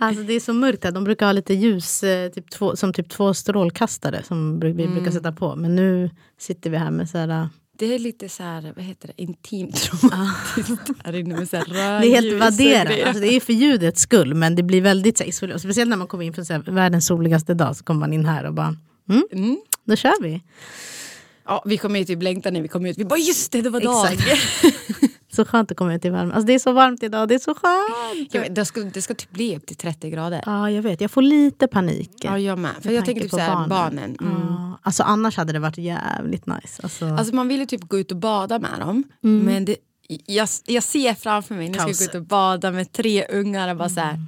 Alltså det är så mörkt här. De brukar ha lite ljus, eh, typ två, som typ två strålkastare som vi brukar sätta på. Men nu sitter vi här med så här... eh, Det är lite så här, vad heter det, intimt romantiskt här inne med så här Det är helt vadderat. Alltså det är för ljudets skull men det blir väldigt så isolerat. Speciellt när man kommer in för så här, världens soligaste dag så kommer man in här och bara mm, Mm. då kör vi. Ja, vi kommer ju typ längta när vi kommer ut. Vi bara just det, det var dag. Så skönt att komma ut i värmen. Alltså det är så varmt idag, det är så skönt. Vet, det, ska, det ska typ bli upp till 30 grader. Ja, jag vet. Jag får lite panik. Ja, jag med. För med jag tänker typ på så här, barnen. Mm. Ja, alltså annars hade det varit jävligt nice. Alltså, Alltså man vill ju typ gå ut och bada med dem. Men det, jag, jag ser framför mig, nu ska jag gå ut och bada med tre ungar och bara så här.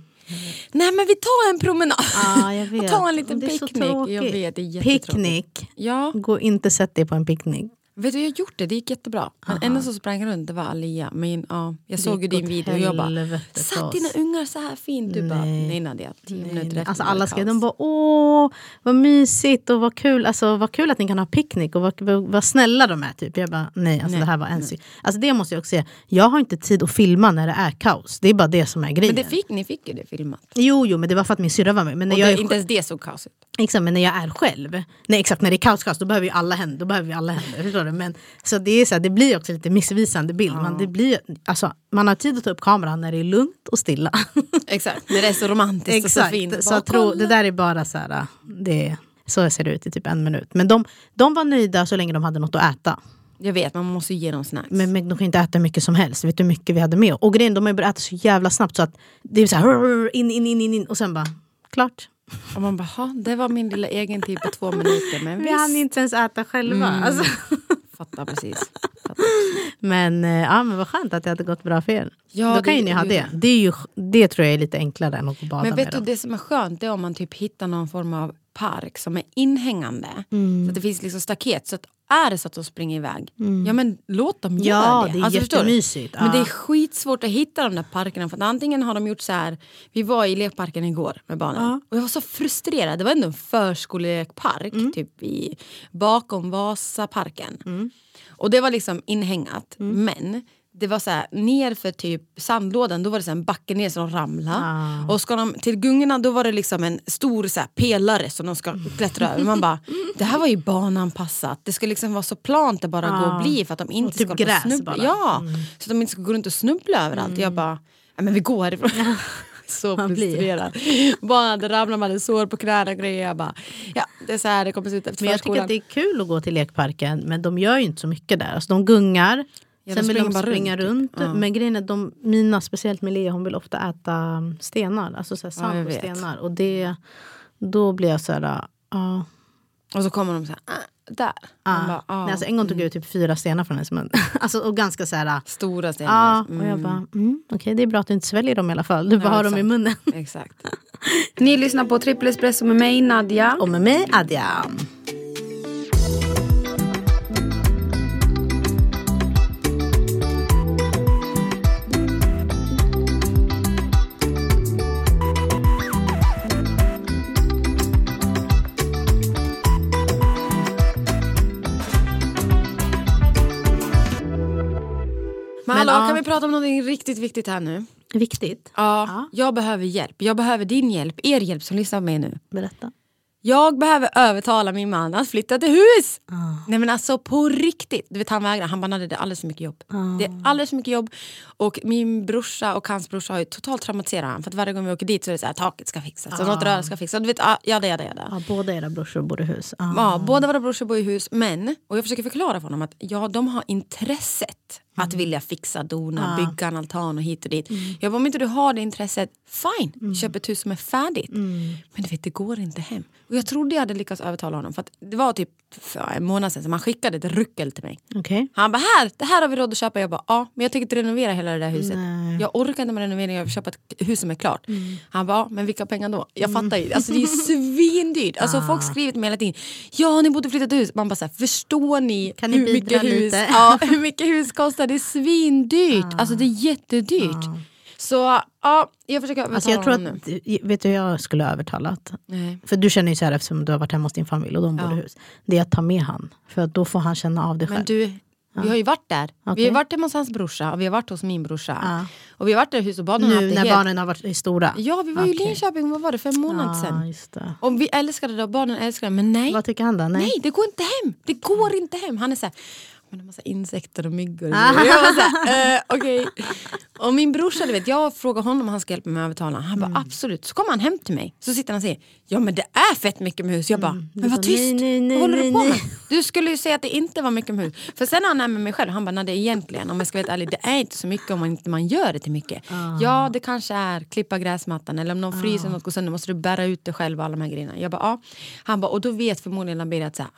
Nej men vi tar en promenad. vet. Och ta en liten picknick. Jag vet, det är. Picknick. Ja, Gå inte sätt dig på en picknick. Vet du jag har gjort det, det gick jättebra. Den enda som sprang runt det var Alia. Men ja, jag Det såg ju din video och jag bara, satt oss." dina ungar så här fint? Du bara, nej Nadia, tio minuter efter Alltså alla skrev, de bara åh vad mysigt och vad kul, alltså, vad kul att ni kan ha picknick och vad, vad, vad snälla de är. Typ. Jag bara nej, alltså, Nej, det här var en Alltså det måste jag också säga, jag har inte tid att filma när det är kaos. Det är bara det som är grejen. Men det fick, ni fick ju det filmat. Jo, jo, men det var för att min syrra var med. Men när Och jag det, är inte ens det såg kaos ut. Exakt, men när jag är själv, nej exakt när det är kaos, kaos då behöver vi alla händer, då behöver vi alla händer. Förstår du? Men, så det, är så här, det blir också lite missvisande bild. Man, det blir, alltså, man har tid att ta upp kameran när det är lugnt och stilla. Exakt, när det är så romantiskt och så exakt, fint. så kolla. det där är bara så här, det, så ser det ut i typ en minut. Men de, de var nöjda så länge de hade något att äta. Jag vet, man måste ge dem snacks. Men, men de kan inte äta hur mycket som helst. Vet du hur mycket vi hade med Och grejen, de har ju börjat äta så jävla snabbt så att det är så här, in, in, in, in, in och sen bara, klart. Och man bara, "Ha, det var min lilla egen tid på två minuter. Men Vi hann visst, inte ens äta själva. Mm. Alltså. fattar precis. Fattar. Men, eh, ja, men vad skönt att det hade gått bra för er. Ja, Då kan ju det- ni ha det- det. Det, är ju, det tror jag är lite enklare än att gå och bada Men vet med du, dem. det som är skönt det är om man typ hittar någon form av park som är inhängande. Så att det finns liksom staket. Så att är det så att de springer iväg, ja men låt dem Ja, göra det. det är Alltså, jättemysigt. Men det är Ja. skitsvårt att hitta de där parkerna. För att antingen har de gjort så här, vi var i lekparken igår med barnen. Och jag var så frustrerad. Det var ändå en förskolelekpark typ i, bakom Vasaparken. Och det var liksom inhängat. Men det var så här, ner för typ sandlådan, då var det så här en backe ner som de ramlade. Och ska de till gungorna då var det liksom en stor så här, pelare som de ska klättra över. Man bara, det här var ju bananpassat. Det ska liksom vara så plant det bara går att bli för att de inte typ ska gräs snubbla. bara. Ja, så att de inte ska gå runt och snubbla överallt. Jag bara, "Ja, men vi går härifrån. Så Man frustrerad. Barnen hade ramlat, man hade sår på knäna och grejer. Jag bara, ja det är så här det kommer se ut efter Men jag tycker att det är kul att gå till lekparken men de gör ju inte så mycket där. Alltså, de gungar, Ja, sen vill de springa runt, runt. typ. Ja. Men grejen är att de, mina, speciellt med Lea, hon vill ofta äta stenar. Alltså så här sand och stenar. Och det, då blir jag så här, ja. Och så kommer de så här, ah, där. Ah. bara, ah, Nej, alltså, en gång tog jag ut typ fyra stenar från hennes mun. alltså, och ganska så här, Stora stenar. Ja, och jag bara, mm, okej det är bra att du inte sväljer dem i alla fall. Du bara Ja, har dem i munnen. Exakt. Ni lyssnar på Trippel Espresso med mig Nadja. Och med mig Adja. Hallå, ja. kan vi prata om något riktigt viktigt här nu? Viktigt. Ja, jag behöver hjälp. Jag behöver din hjälp, er hjälp som lyssnar på mig nu. Berätta. Jag behöver övertala min man att flytta till hus. Nej men alltså på riktigt. Du vet han vägrar, han bara "Nadja, det är alldeles för mycket jobb. Det är alldeles för mycket jobb. Och min brorsa och hans brorsa har ju totalt traumatiserat honom. För att varje gång vi åker dit så är det så här, taket ska fixas, och något rör ska fixas. Du vet, ah, jada jada jada. Ja, båda era brorsor bor i hus. Ja. Ja, båda våra brorsor bor i hus, men, och jag försöker förklara för honom att ja, de har intresset Att vilja fixa, dona, bygga en altan och hit och dit. Jag bara, om inte du har det intresset, fine, köp ett hus som är färdigt. Men du vet, det går inte hem. Och jag trodde jag hade lyckats övertala honom. För det var typ för en månad sedan som han skickade ett ruckel till mig. Okej. Han bara, här, det här har vi råd att köpa. Jag bara, ja, men jag tänker inte renovera hela det där huset. Jag orkar inte med renovering, jag vill köpa ett hus som är klart. Han bara, ja, men vilka pengar då? Jag fattar ju, alltså det är svindyrt. Alltså folk skriver till mig hela tiden, ja ni borde flytta till hus. Man bara, så här, förstår ni, Kan ni hur, mycket hus, ja, hur mycket hus kostar? Det är svindyrt. Alltså det är jättedyrt. Så ja, jag försöker övertala Alltså jag tror honom nu. att, vet du hur jag skulle ha övertalat? Nej. För du känner ju så här eftersom du har varit hemma hos din familj och de bor i hus. Det är att ta med han. För då får han känna av det själv. Men du, vi har ju varit där. Vi Okej. har varit hemma hos hans brorsa och vi har varit hos min brorsa. Ja. Och vi har varit där i hus och bad nu när helt- barnen har varit stora? Ja, vi var ju i. Linköping, vad var det, för en månad Ja, sedan. Och vi älskade det och barnen älskade det, men nej. Vad tycker han då? Nej. Nej, det går inte hem. Det går inte hem. Han är så här, men det är massa insekter och myggor. Och Ah. jag var så här, eh, okej. Och min brorsa, du vet, jag frågar honom om han ska hjälpa mig att övertala. Han Mm. bara absolut. Så kommer han hem till mig. Så sitter han och säger, ja men det är fett mycket med hus. Jag bara, men var tyst. Mm. nej, nej, nej, vad håller du på med? Du skulle ju säga att det inte var mycket med hus. För sen är han är med mig själv. Han bara, nej det är egentligen, om jag ska vara ärlig, det är inte så mycket om man inte man gör det till mycket. Ah. Ja, det kanske är klippa gräsmattan eller om någon fryser något går sönder måste du bära ut det själv och alla de här grejerna. Jag bara, ja. Han bara, och då vet förmodligen Lamberi att så här,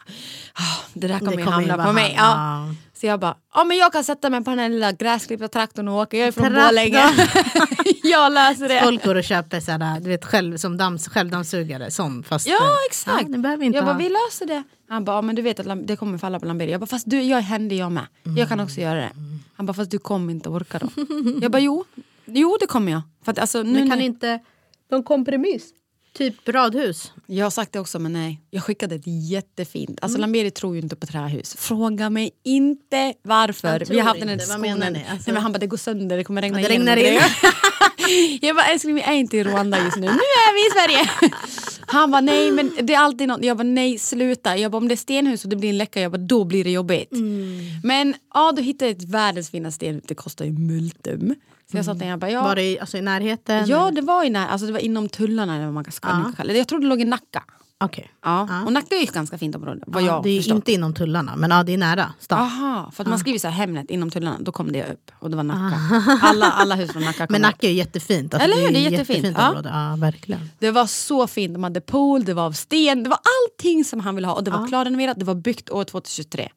ah, det där kommer kommer ju hamna på mig. Ja. Hamna, Så jag bara, ja men jag kan sätta mig på den här lilla gräsklippta traktorn och åka. Jag är från. Borlänge. jag löser det. Folk går och köper sådär, du vet, själv, som dams, självdammsugare. Sån, fast, Ja exakt. Ja, ni behöver inte jag bara, ha. vi löser det. Han bara, ja, men du vet att det kommer falla på Lamberi. Jag bara, fast du, jag är händig jag med. Jag kan också göra det. Han bara, fast du kommer inte orka då. jag bara, jo. Jo det kommer jag. För att, alltså, nu, Men kan när- inte någon kompromiss? Typ radhus? Jag har sagt det också men nej. Jag skickade ett jättefint. Alltså Lamberi tror ju inte på trähus. Fråga mig inte varför. Vi har haft den här diskussionen. Alltså- nej, men han bara det går sönder, det kommer regna Ja, det regnar in. jag bara älskling vi är inte i Rwanda just nu. Nu är vi i Sverige. Han bara nej men det är alltid något. Jag bara nej sluta. Jag bara om det är stenhus och det blir en läcka jag bara då blir det jobbigt. Mm. Men ja då hittade ett världens fina stenhus. Det kostar ju multum. Så jag sa till honom jag bara ja. Var det i, alltså, i närheten? Ja det var, i när, alltså det var inom tullarna eller man ska Ja. Jag trodde det låg i Nacka. Okej. Ja. Ja. Och Nacka är ju ett ganska fint område. Vad Ja, jag det är förstått. inte inom tullarna, men ja, det är nära stan. Aha, för att man skriver så här Hemnet inom tullarna, då kom det upp. Och det var Nacka. Alla, alla hus från Nacka kom Men. Nacka är jättefint. Alltså, Eller hur? Det är jättefint. jättefint Ja. område. Ja, verkligen. Det var så fint, de hade pool, det var av sten, det var allting som han ville ha. Och det var klarrenoverat, det var byggt år 2023.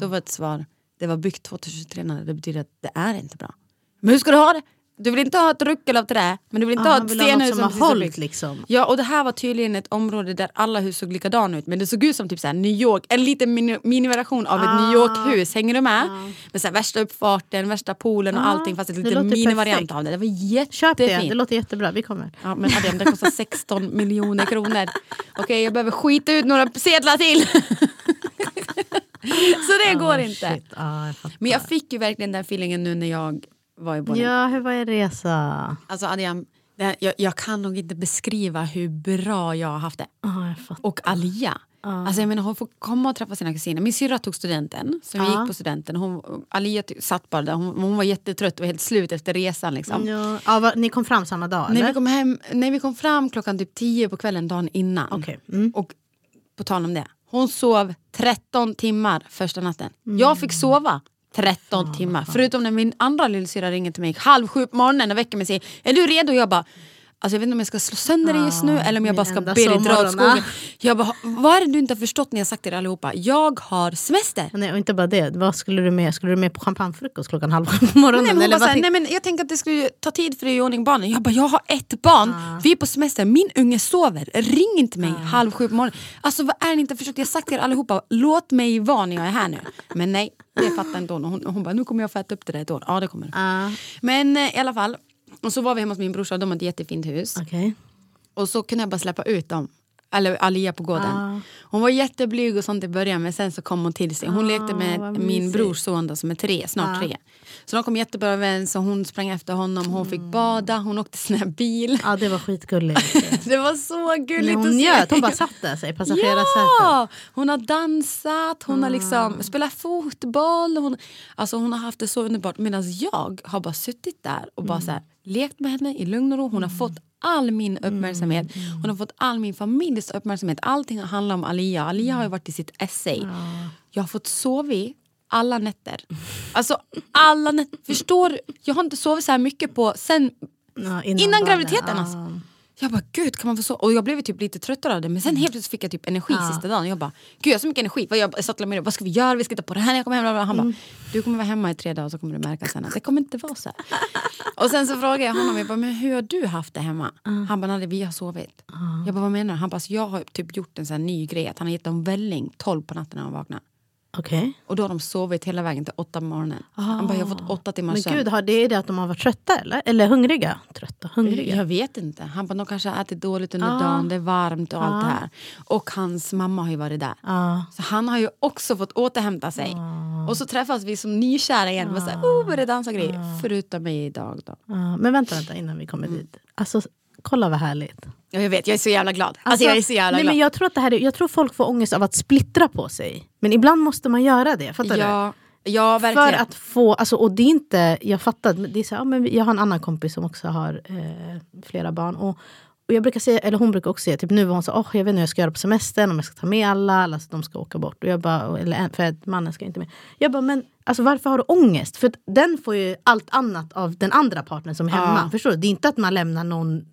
Då var ett svar, det var byggt 2023 när det betyder att det är inte bra. Men hur ska du ha det? Du vill inte ha ett ruckel av trä, men du vill inte Ja, ha ett stenhus som har hållit, liksom. Ja och det här var tydligen ett område där alla hus såg likadana ut men det såg ut som typ så New York, en liten mini- miniversion av ett New York-hus. Hänger du med? Med så här värsta uppfarten, värsta poolen och Ja, allting fast en liten minivariant av det. Det var jättefint. Köp det, det låter jättebra. Vi kommer. Ja, men Adrian, det kostar 16 miljoner kronor. Okej, jag behöver skita ut några sedlar till. Så det går Ah, inte. Ja, jag. Men jag fick ju verkligen den feelingen nu när jag var i Borlänge. Ja, hur var er resa? Alltså Adrian, det här, jag, jag kan nog inte beskriva hur bra jag har haft det. Fattar. Och Alia. Alltså jag menar, hon får komma och träffa sina kusiner. Min syrra tog studenten, så vi Ja. gick på studenten. Hon, Alia satt bara där, hon, hon var jättetrött och helt slut efter resan. Liksom. Ja, ja, va, ni kom fram samma dag? När eller? vi, kom hem, när vi kom fram klockan typ 10 på kvällen dagen innan. Okej, mm. Och på tal om det, hon sov 13 timmar första natten. Jag fick sova 13 timmar. Förutom när min andra lillsyrra ringer till mig halv sju på morgonen och väcker mig och säger Är du redo? Jag bara Alltså jag vet inte om jag ska slå sönder dig just nu eller om jag bara ska be dig dra åt skogen. ah. Jag bara, vad är det du inte har förstått när jag sagt till er allihopa? Jag har semester. Nej, och inte bara det. Vad skulle du med? Skulle du med på champagnefrukost klockan halv på morgonen? Nej, men eller bara såhär, nej, men jag tänker att det skulle ta tid för dig att göra i ordning barnen. Jag bara, jag har ett barn, vi är på semester, min unge sover. Ring inte mig halv sju på morgonen. Alltså vad är det ni inte har förstått? Jag har sagt till er allihopa, låt mig vara när jag är här nu. Men nej, det fattar inte hon. Hon, hon bara, nu kommer jag få äta upp det där ett år. Ja det kommer du. Men eh, i alla fall, och så var vi hemma hos min brorsa, de har ett jättefint hus. okej. Och så kunde jag bara släppa ut dem. Eller Alia på gården. Ah. Hon var jätteblyg och sånt i början men sen så kom hon till sig. Hon lekte med min brors son då, som är tre, snart tre. Så de kom jättebra överens och hon sprang efter honom. Hon fick bada, hon åkte sån här bil. Ja, det var skitgulligt. Det var så gulligt Men att hon se. njöt, hon bara satt där sig passagerarsätet. Ja! Hon har dansat, hon har liksom spelat fotboll. Hon, alltså hon har haft det så underbart. Medan jag har bara suttit där och bara så här, lekt med henne i lugn och ro. Hon har fått all min uppmärksamhet. Hon har fått all min familjs uppmärksamhet. Allting handlar om Alia. Alia har varit i sitt essay. Jag har fått sova alla nätter. Alltså alla nätter. Förstår? Jag har inte sovit så här mycket på sen Ja, innan barnen. graviditeten. Alltså. Jag bara, gud kan man få så? Och jag blev typ lite tröttare av det. Men sen helt plötsligt fick jag typ energi Ja. sista dagen. Jag bara, gud jag har så mycket energi. Vad Jag satt med det, vad ska vi göra? Vi ska ta på det här när jag kommer hem. Bla, bla. Han bara, du kommer vara hemma i tre dagar och så kommer du märka sen att det kommer inte vara så här. Och sen så frågade jag honom, jag bara, men hur har du haft det hemma? Han bara, nej vi har sovit. Jag bara, vad menar du? Han bara, jag har typ gjort en sån ny grej. Att han har gett dem välling 12 på natten när de vaknar. Okej. Och då har de sovit hela vägen till åtta på morgonen. Han bara, jag har fått åtta timmars Men sömn. gud, har det är det att de har varit trötta eller? Eller hungriga? Trötta, hungriga? Jag vet inte. Han bara, de kanske har ätit dåligt under Ah. dagen, det är varmt och allt Ah. det här. Och hans mamma har ju varit där. Ja. Så han har ju också fått återhämta sig. Ah. Och så träffas vi som nykära igen. och så här, oh, börjar dansa och grejer. Förutom mig idag då. Men vänta, vänta innan vi kommer dit. Alltså, kolla vad härligt. Ja, jag vet, jag är så jävla glad. Alltså, jag är så jävla nej, glad. men jag, tror att det här är, jag tror folk får ångest av att splittra på sig. Men ibland måste man göra det. Fattar du? ja, ja, verkligen. För att få, alltså, och det är inte, jag fattar, det är så, här, ja, men jag har en annan kompis som också har eh, flera barn. Och, och jag brukar säga, eller hon brukar också säga, typ nu var hon så oh, jag vet inte hur jag ska göra på semestern, om jag ska ta med alla, alla de ska åka bort. Och jag bara, eller, för att mannen ska inte med. Jag bara, men alltså, varför har du ångest? För den får ju allt annat av den andra partnern som är hemma. Ja. Förstår du? Det är inte att man lämnar någon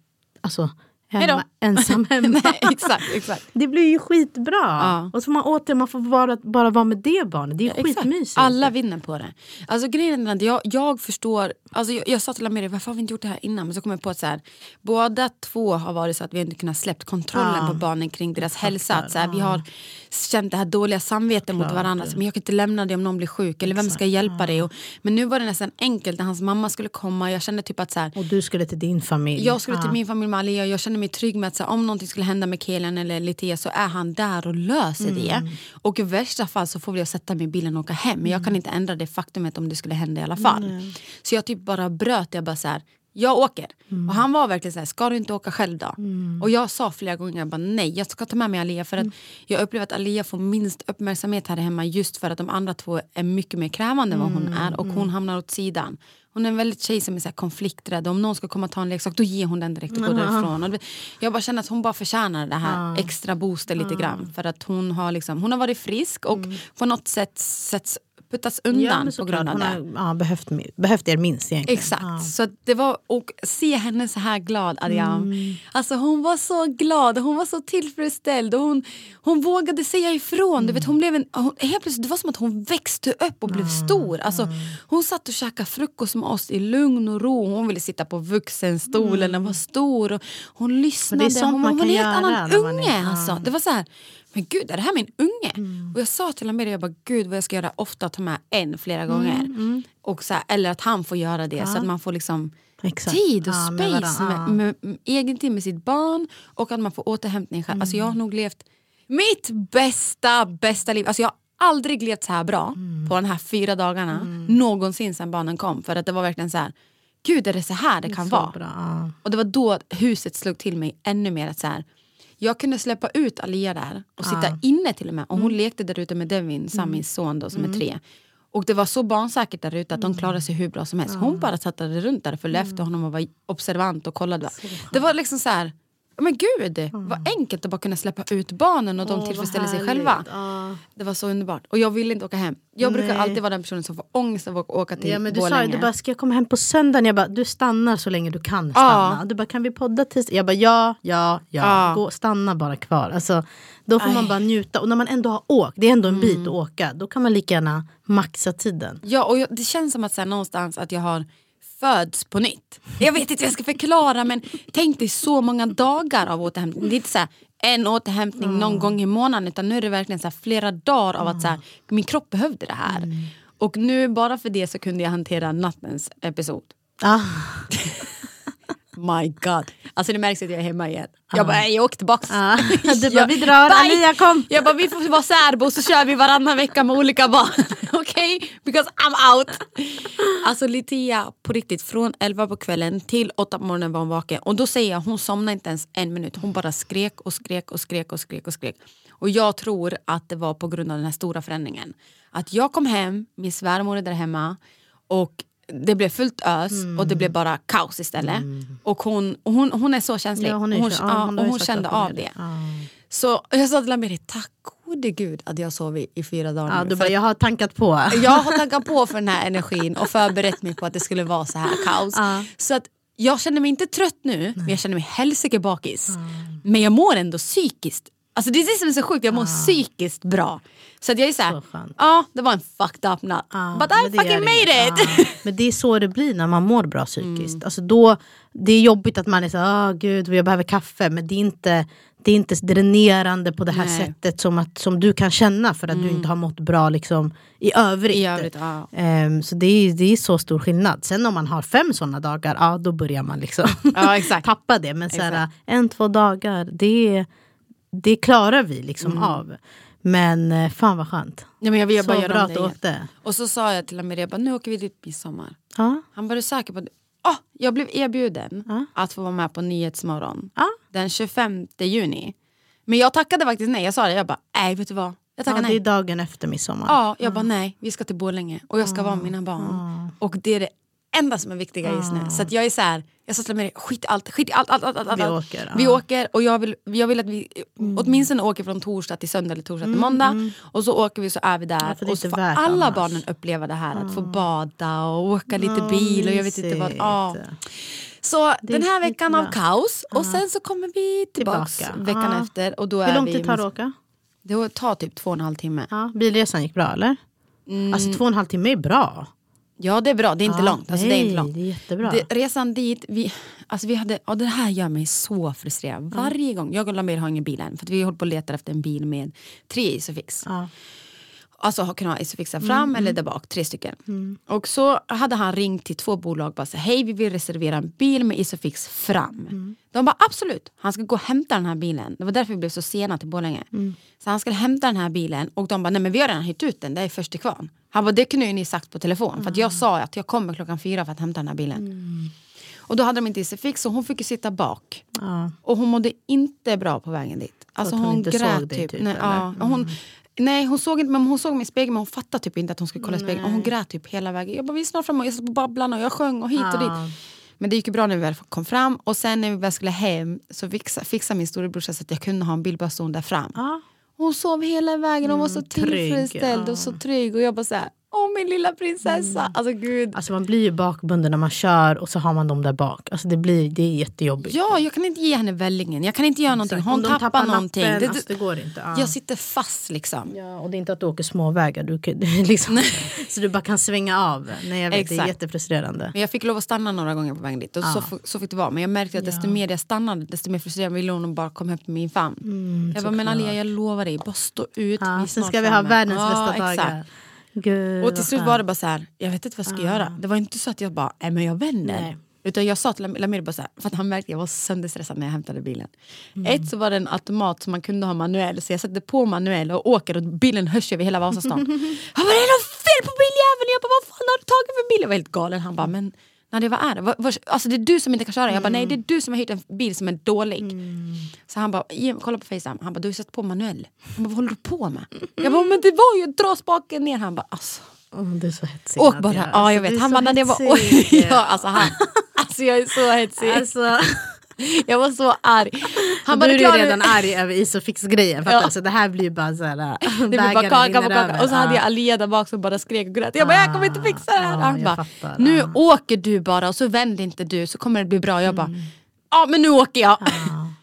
alltså, hemma, ensam hemma. Nej, exakt, exakt. Det blir ju skitbra. Ja. Och så får man åter, man får bara, bara vara med det barnet. Det är Exakt. skitmysigt. Alla vinner på det. Alltså grejen är att jag, jag förstår, alltså jag, jag sa till Amiri varför har vi inte gjort det här innan? Men så kom jag på att så här, båda två har varit så att vi inte kunnat släppt kontrollen Ja. på barnen kring deras hälsa. Att så här, vi har känt det här dåliga samvetet mot varandra. Så, men jag kan inte lämna dig om någon blir sjuk eller vem ska hjälpa dig? Och, men nu var det nästan enkelt när hans mamma skulle komma. Jag kände typ att så här, Och du skulle till din familj. jag skulle till min familj med Alia jag känner mig trygg med att så, här, om någonting skulle hända med Kelian eller Litea så är han där och löser Mm. det. Och i värsta fall så får jag sätta mig i bilen och åka hem. Men jag Mm. kan inte ändra det faktumet om det skulle hända i alla fall. Så jag typ bara bröt. Jag bara så här, jag åker. Mm. Och han var verkligen så här, ska du inte åka själv då? Och jag sa flera gånger, jag bara, nej jag ska ta med mig Alia. För att Mm. jag upplever att Alia får minst uppmärksamhet här hemma just för att de andra två är mycket mer krävande än vad hon Mm, är. Och hon hamnar åt sidan. Hon är en väldigt tjej som är så här konflikträdd. Om någon ska komma och ta en leksak då ger hon den direkt och går därifrån. Och jag bara känner att hon bara förtjänar det här extra booster lite grann. För att hon har, liksom, hon har varit frisk och på något sätt sätts, puttas undan Mm. Ja, på grund av Hon det. har ja, behövt, behövt er minst egentligen. Exakt. Ja. Så det var, och se henne så här glad, Adiam. Mm. Alltså hon var så glad hon var så tillfredsställd. Och hon, hon vågade säga ifrån. Du vet, hon blev en, hon, helt plötsligt, det var som att hon växte upp och blev stor. Alltså, Hon satt och käkade frukost med oss i lugn och ro. Hon ville sitta på vuxenstolen, den var stor. Och hon lyssnade. Men det är sånt hon man var en helt annan är- unge. ja. Alltså. Det var så här, men gud är det här min unge? Mm. Och jag sa till Amir, jag bara, gud vad jag ska göra ofta, ta med en flera gånger. Mm, Och så här, eller att han får göra det så att man får liksom Exakt. tid och Ja, med space med, varandra. med, med, egen tid med sitt barn och att man får återhämtning själv. Alltså jag har nog levt mitt bästa, bästa liv. Alltså jag har aldrig levt så här bra på de här fyra dagarna någonsin sedan barnen kom. För att det var verkligen så här, gud är det så här det kan vara? bra, ja. Och det var då huset slog till mig ännu mer. att så här, Jag kunde släppa ut Alia där och sitta inne till och med. Och hon lekte där ute med Devin, Samis son då, som är tre. Och det var så barnsäkert där ute att de klarade sig hur bra som helst. Hon bara sattade runt där och följde efter honom och var observant och kollade. Det var liksom så här, men gud, vad enkelt att bara kunna släppa ut barnen och de vad tillfredsställer sig själva. Ja. Det var så underbart. Och jag ville inte åka hem. Jag brukar Nej. alltid vara den personen som får ångest av att åka till Ja, men du sa Borlänge. du bara, ska jag komma hem på söndagen? Jag bara, du stannar så länge du kan stanna. Ja. Du bara, kan vi podda tisdag? Jag bara, ja, ja, ja. Ja. Gå, stanna bara kvar. Alltså, då får man Aj. bara njuta. Och när man ändå har åkt, det är ändå en Mm. bit att åka. Då kan man lika gärna maxa tiden. Ja, och jag, det känns som att så här, någonstans att jag har föds på nytt. Jag vet inte hur jag ska förklara men tänk dig så många dagar av återhämtning. Det är inte så här, en återhämtning någon gång i månaden utan nu är det verkligen så här, flera dagar av att så här, min kropp behövde det här. Och nu bara för det så kunde jag hantera nattens episod. Ah. My god. Alltså det märks att jag är hemma igen. Jag bara, jag åker tillbaks. Ah. Du bara, vi drar, Bye! Alia kom! Jag bara, vi får vara särbo så kör vi varannan vecka med olika barn. Okej? Because I'm out. Alltså Litia, på riktigt, från 11 på kvällen till 8 på morgonen var hon vaken. Och då säger jag, hon somnade inte ens en minut. Hon bara skrek och skrek och skrek och skrek och skrek. Och jag tror att det var på grund av den här stora förändringen. Att jag kom hem, min svärmor är där hemma och det blev fullt ös och det blev bara kaos istället. Och hon, och hon, hon är så känslig. Ja, hon är och hon, ja, hon och hon kände av det. Ja. Så jag sa till Lamiri, tack gode gud att jag sov i, i fyra dagar Ja, nu. du bara, jag har tankat på. jag har tankat på för den här energin och förberett mig på att det skulle vara så här kaos. Ja. Så att jag känner mig inte trött nu, men jag känner mig helsike bakis. Men jag mår ändå psykiskt. Alltså det är det som är så sjukt, jag mår psykiskt bra. Så att jag är såhär, ja det var en fucked up natt. Ja, But I fucking made it! Ja, men det är så det blir när man mår bra psykiskt. Mm. Alltså då, det är jobbigt att man är så ah gud jag behöver kaffe men det är inte, det är inte dränerande på det här Nej. Mm. sättet som, att, som du kan känna för att du inte har mått bra liksom, i övrigt. I övrigt, ja. Ehm, så det är, det är så stor skillnad. Sen om man har fem sådana dagar, ja då börjar man liksom Ja, tappa det. Men så här, Exakt. en, två dagar, det, det klarar vi liksom Mm. av. Men eh, fan vad skönt. Ja, men jag vill Så bara göra om det åkte. Och så sa jag till Amir, jag bara, nu åker vi dit midsommar. Ja. Han var du säker på det? Ah, jag blev erbjuden Ja. att få vara med på Nyhetsmorgon Ja. den 25 juni. Men jag tackade faktiskt nej. Jag sa det, jag bara, nej vet du vad? Jag Ja, tackar det är nej. dagen efter midsommar. Ja, jag bara nej, vi ska till Borlänge och jag ska vara med mina barn. Och det är det enda som är viktiga just nu. Så att jag är så här, jag sa till mig, skit allt, skit allt, allt, allt, allt, Vi åker, Vi åker och jag vill, jag vill att vi åtminstone åker från torsdag till söndag eller torsdag till måndag. Och så åker vi så är vi där. Ja, och så får alla annars. barnen uppleva det här, att få bada och åka lite bil och jag vet inte vad. Ja. Så den här veckan av kaos och sen så kommer vi tillbaks Tillbaka. veckan efter. Och då Hur lång tid tar det att åka? Det tar typ två och en halv timme. Ja, bilresan gick bra eller? Mm. Alltså två och en halv timme är bra. Ja det är bra, det är inte Ja, långt. Alltså, det är inte nej, långt. det är jättebra. Det, resan dit, vi, alltså vi hade, och det här gör mig så frustrerad. Varje gång, jag och Lamir har ingen bil än för att vi håller på och letar efter en bil med tre Isofix. Ja. Alltså kunna ha Isofixar fram eller där bak, tre stycken. Och så hade han ringt till två bolag och bara så, hej vi vill reservera en bil med Isofix fram. De bara absolut, han ska gå och hämta den här bilen. Det var därför vi blev så sena till Borlänge. Så han skulle hämta den här bilen och de bara, nej men vi har redan hyrt ut den, det är först till kvarn. Han bara, det kunde ju ni sagt på telefon för att jag sa att jag kommer klockan fyra för att hämta den här bilen. Och då hade de inte Isofix så hon fick ju sitta bak. Ja. Och hon mådde inte bra på vägen dit. Alltså hon hon, grät typ. typ, nej, ja, och hon, nej hon såg inte men hon såg mig i spegeln men hon fattade typ inte att hon skulle kolla i spegeln. Och hon grät typ hela vägen. Jag bara vi är snart framme och jag satt på Babblarna och jag sjöng och hit och dit. Men det gick ju bra när vi väl kom fram och sen när vi väl skulle hem så fixade, fixade min storebrorsa så att jag kunde ha en bild bara stående där fram. Hon sov hela vägen och var så trygg, tillfredsställd och så trygg och jag bara såhär Åh min lilla prinsessa! Alltså gud. Alltså man blir ju bakbunden när man kör och så har man dem där bak. Alltså det, blir, det är jättejobbigt. Ja, jag kan inte ge henne vällingen. Jag kan inte göra någonting. Hon de tappar, någonting. nappen, Det- alltså, det går inte. Ja. Jag sitter fast liksom. Ja, och det är inte att du åker småvägar. Du, kan- liksom, så du bara kan svänga av. Nej, jag vet, det är Exakt. jättefrustrerande. Men jag fick lov att stanna några gånger på vägen dit. Och så, f- så fick det vara. Men jag märkte att desto mer jag stannade desto mer frustrerad ville hon bara komma upp med min famn. jag bara, men Alia jag lovar dig, bara stå ut. Ja, sen ska vi ha framme." världens Ja, bästa exakt. Gud, Och till slut var det bara så här, jag vet inte vad jag ska göra. Det var inte så att jag bara, nej men jag vänder. Nej. Utan jag sa till Lam- Lamir bara så här, för att han märkte att jag var sönderstressad när jag hämtade bilen. Mm. Ett så var det en automat som man kunde ha manuell, så jag satte på manuell och åker och bilen hörs över hela Vasastan. han bara, det är något fel på biljäveln! Jag bara, vad fan har du tagit för bil? Jag var helt galen. Han bara, men Nadia vad är det? Alltså det är du som inte kan köra. Jag bara, nej det är du som har hyrt en bil som är dålig. Så han bara, "Ge- kolla på Facetime. Han bara, du har satt på manuell. Han bara, vad håller du på med? Jag bara, men det var ju att dra spaken ner. Han bara, alltså. Åh, du är så hetsig. Åk Nadia. bara. Ja jag vet. Han bara, Nadia var... hetsig. ja, alltså, han, alltså jag är så hetsig. Alltså, Jag var så arg. Han är du "Klara, redan arg över Isofix-grejen. Ja. Så det här blir ju bara såhär... Det blev bara kaka på kaka. Och så hade jag Alia där bak som bara skrek och grät. Jag bara, jag kommer inte fixa det här. Ja, Han jag bara, nu åker du bara och så vänder inte du så kommer det bli bra. Jag bara, ja men nu åker jag. Ja.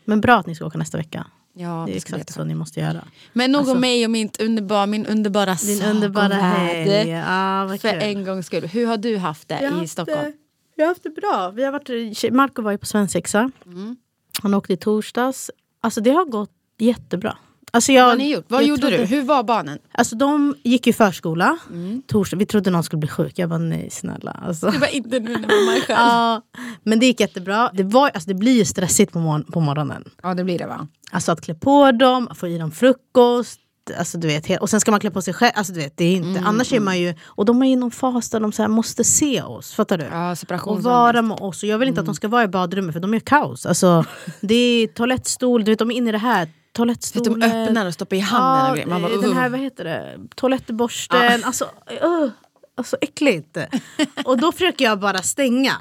Men bra att ni ska åka nästa vecka. Ja, Det är exakt så ni måste göra. Men nog Alltså- om mig och mitt underbar, min underbara Din underbara helg. Ja, vad För kul. en gångs skull. Hur har du haft det har i Stockholm? Vi har haft det bra. Vi har varit, Marco var ju på svensexa. Mm. Han åkte i torsdags. Alltså det har gått jättebra. Alltså jag, Vad ni gjort? Vad jag gjorde trodde- du? Hur var barnen? Alltså de gick i förskola. Mm. Torsdag. Vi trodde någon skulle bli sjuk. Jag bara nej snälla. Alltså. Det var inte nu när man var själv. Ja, men det gick jättebra. Det, var, alltså det blir ju stressigt på, mor- på morgonen. Ja det blir det va? Alltså att klä på dem, få i dem frukost. Alltså du vet, och sen ska man klä på sig själv. Alltså du vet, det är inte, Mm, Annars är man ju... Och de är i någon fas där de så måste se oss. Fattar du? Ja och vara med oss. Och jag vill inte att de ska vara i badrummet för de är kaos. Alltså, det är toalettstol, du vet de är inne i det här. Toalettstolen. de öppnar och stoppar i handen grejer. Man bara, eh, den här, vad heter det? Toalettborsten. Alltså, uh, alltså äckligt. och då försöker jag bara stänga.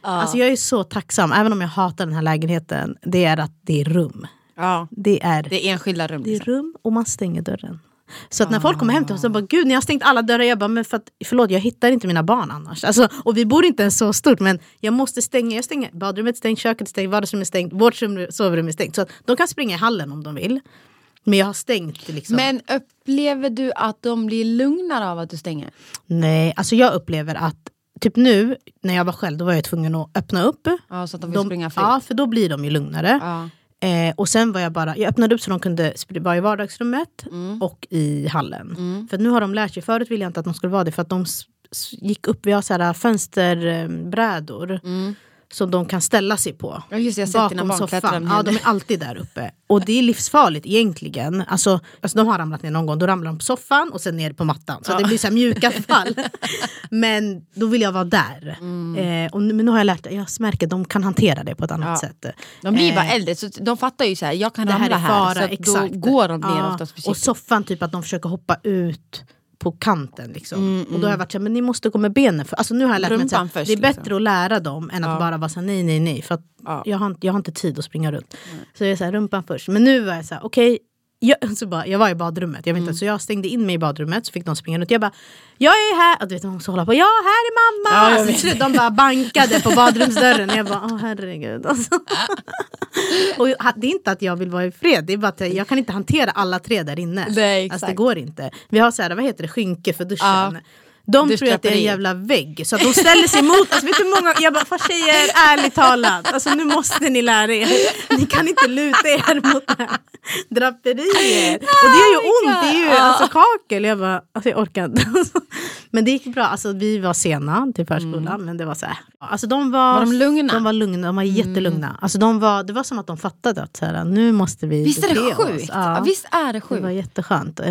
Alltså jag är så tacksam, även om jag hatar den här lägenheten. Det är att det är rum. Ja. Det är, Det är enskilda rum. det är Liksom. rum och man stänger dörren. Så att när folk kommer hem till oss och bara gud ni har stängt alla dörrar. Jag bara men för att, förlåt jag hittar inte mina barn annars. Alltså, och vi bor inte ens så stort men jag måste stänga. Jag stänger badrummet stängt, köket stängt, vardagsrummet är stängt, vårt rum- sovrum är stängt. Så att de kan springa i hallen om de vill. Men jag har stängt liksom. Men upplever du att de blir lugnare av att du stänger? Nej, alltså jag upplever att typ nu när jag var själv då var jag tvungen att öppna upp. Ja, så att de vill springa fritt? Ja, för då blir de ju lugnare. Ja. Eh, och sen var jag bara, jag öppnade upp så de kunde vara i vardagsrummet Mm. och i hallen. För nu har de lärt sig, förut ville jag inte att de skulle vara det för att de gick upp, vi har så här fönsterbrädor som de kan ställa sig på. Ja, just jag klättra soffan. Ja, de är alltid där uppe. Och det är livsfarligt egentligen. Alltså, alltså de har ramlat ner någon gång, då ramlar de på soffan och sen ner på mattan. Så det blir så här mjuka fall. Men då vill jag vara där. Mm. Eh, och nu, men nu har jag lärt mig, jag märker att de kan hantera det på ett annat Ja. sätt. De blir Eh, bara äldre, så de fattar ju så här, jag kan här ramla är här. fara, så. Då går de ner Ja, oftast Och försiktigt. soffan, typ att de försöker hoppa ut på kanten. Liksom. Mm, Och då har jag varit såhär, men ni måste gå med benen. För, alltså, nu har jag lärt mig att det är bättre liksom. att lära dem än att Ja. bara vara såhär, nej, nej, nej. För Ja. jag, har, jag har inte tid att springa runt. Så jag är såhär, rumpan först. Men nu var jag såhär, okej. Jag, så bara, jag var i badrummet, jag, vet Mm. inte, så jag stängde in mig i badrummet så fick de springa runt. Jag bara, jag är här! Och du vet, de också hålla på, ja här är mamma! Ja, alltså, de bara bankade på badrumsdörren. Jag bara, åh herregud. Alltså. Och det är inte att jag vill vara i fred, det är bara att jag, kan inte hantera alla tre där inne. Nej, alltså, det går inte. Vi har så här, vad heter det, skynke för duschen. Ja. De tror att det är en jävla vägg, så att de ställer sig emot. Alltså, vet du många, jag bara, för tjejer, ärligt talat, alltså, nu måste ni lära er. Ni kan inte luta er mot det här draperiet. Och det gör ju ont, det är ju alltså, kakel. Jag bara, alltså, jag orkar inte. Men det gick bra, alltså, vi var sena till förskolan, men det var så här. Alltså, de var, Var de lugna? De var lugna, de var jättelugna. Alltså, de var, det var som att de fattade att så här, nu måste vi Visst är det sjukt? Ja. Ja. Visst är det Det sjukt? var jätteskönt. Eh,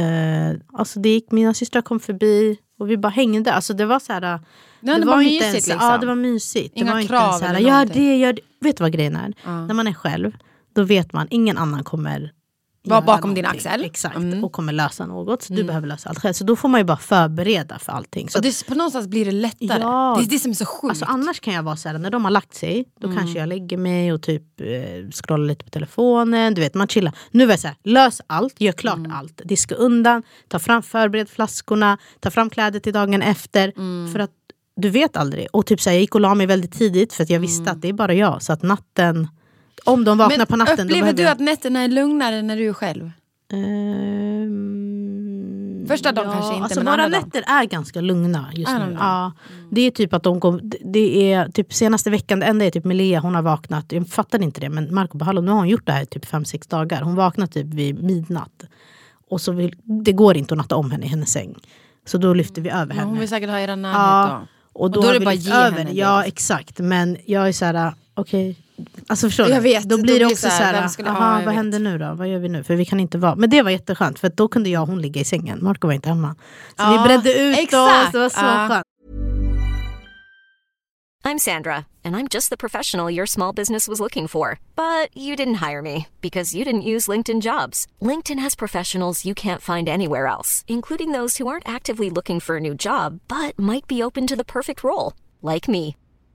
alltså det gick, mina systrar kom förbi och vi bara hängde. Alltså det var så här... Nej, det var inte mysigt, ens, liksom. Ja, det var mysigt. Inga det var inte krav ens så här, gör det, gör det. Vet du vad grejen är? När man är själv, då vet man ingen annan kommer Var bakom din axel. Exakt, Mm. och kommer lösa något. Så du behöver lösa allt själv. Så då får man ju bara förbereda för allting. Så Och det, på någonstans blir det lättare. Ja. Det är det som är så sjukt. Alltså annars kan jag vara så här, när de har lagt sig, då Mm. kanske jag lägger mig och typ eh, scrollar lite på telefonen. Du vet, man chillar. Nu var jag så här, lös allt, gör klart Mm. allt. Diska undan, ta fram, förbered flaskorna, ta fram kläder till dagen efter. Mm. För att du vet aldrig. Och typ så här, jag gick och la mig väldigt tidigt för att jag Mm. visste att det är bara jag. Så att natten, om de vaknar på natten upplever du att nätterna är lugnare när du är själv? Ehm, Första dagen kanske inte, alltså men våra andra dagen. nätter är ganska lugna just nu. det? Ja, det är typ att de kom, det- det är typ senaste veckan, det enda är typ Melia, hon har vaknat, jag fattade inte det men Marco bara hallå nu har hon gjort det här i typ 5-6 dagar. Hon vaknar typ vid midnatt. Och så vill, det går inte att natta om henne i hennes säng. Så då lyfter vi över Ja, henne. hon vill säkert ha er närhet Ja, då. och då, Och då är det vi bara ge över. henne det, Ja liksom. exakt men jag är såhär okej. Alltså förstår Jag vet, då då blir det blir också så här, skulle- aha, vad vet. händer nu då? Vad gör vi nu? För vi kan inte vara, men det var jätteskönt för då kunde jag och hon ligga i sängen. Marco var inte hemma. Så Ja, vi bredde ut exakt. oss, det var så Ja. skönt. I'm Sandra, and I'm just the professional your small business was looking for. But you didn't hire me because you didn't use LinkedIn jobs. LinkedIn has professionals you can't find anywhere else, including those who aren't actively looking for a new job but might be open to the perfect role, like me.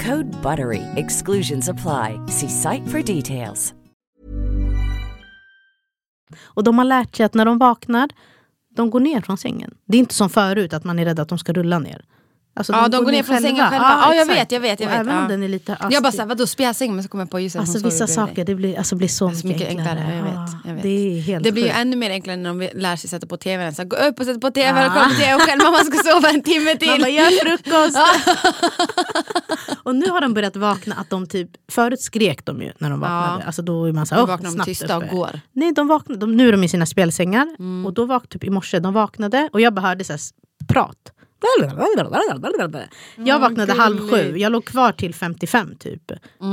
Code BUTTERY. Exclusions apply. See site for details. Och de har lärt sig att när de vaknar, de går ner från sängen. Det är inte som förut att man är rädd att de ska rulla ner. Alltså, Ja, de går ner från sängen själva. Ja, jag exakt. vet, jag vet. Jag Och vet. Även ja. den är lite Jag bara såhär, vadå spjälsäng? Men så kommer jag på just Alltså vissa saker, det blir, alltså, blir så Så mycket, mycket enklare, jag vet. Ja, Jag vet. Det är helt Det blir ju ännu mer enklare när de lär sig sätta på tvn. Så gå upp och sätta på tvn och kolla på tv och själv mamma ska sova en timme till. Bara, gör frukost! Och nu har de börjat vakna att de typ, förut skrek de ju när de vaknade. Ja. Alltså då är man så Nu här, vaknar oh, de tysta och uppe. går. Nej, de vaknade, de, nu är de i sina spjälsängar. Mm. Och då vaknade typ i morse, de vaknade och jag bara hörde prat. Jag vaknade halv sju, jag låg kvar till 55 typ.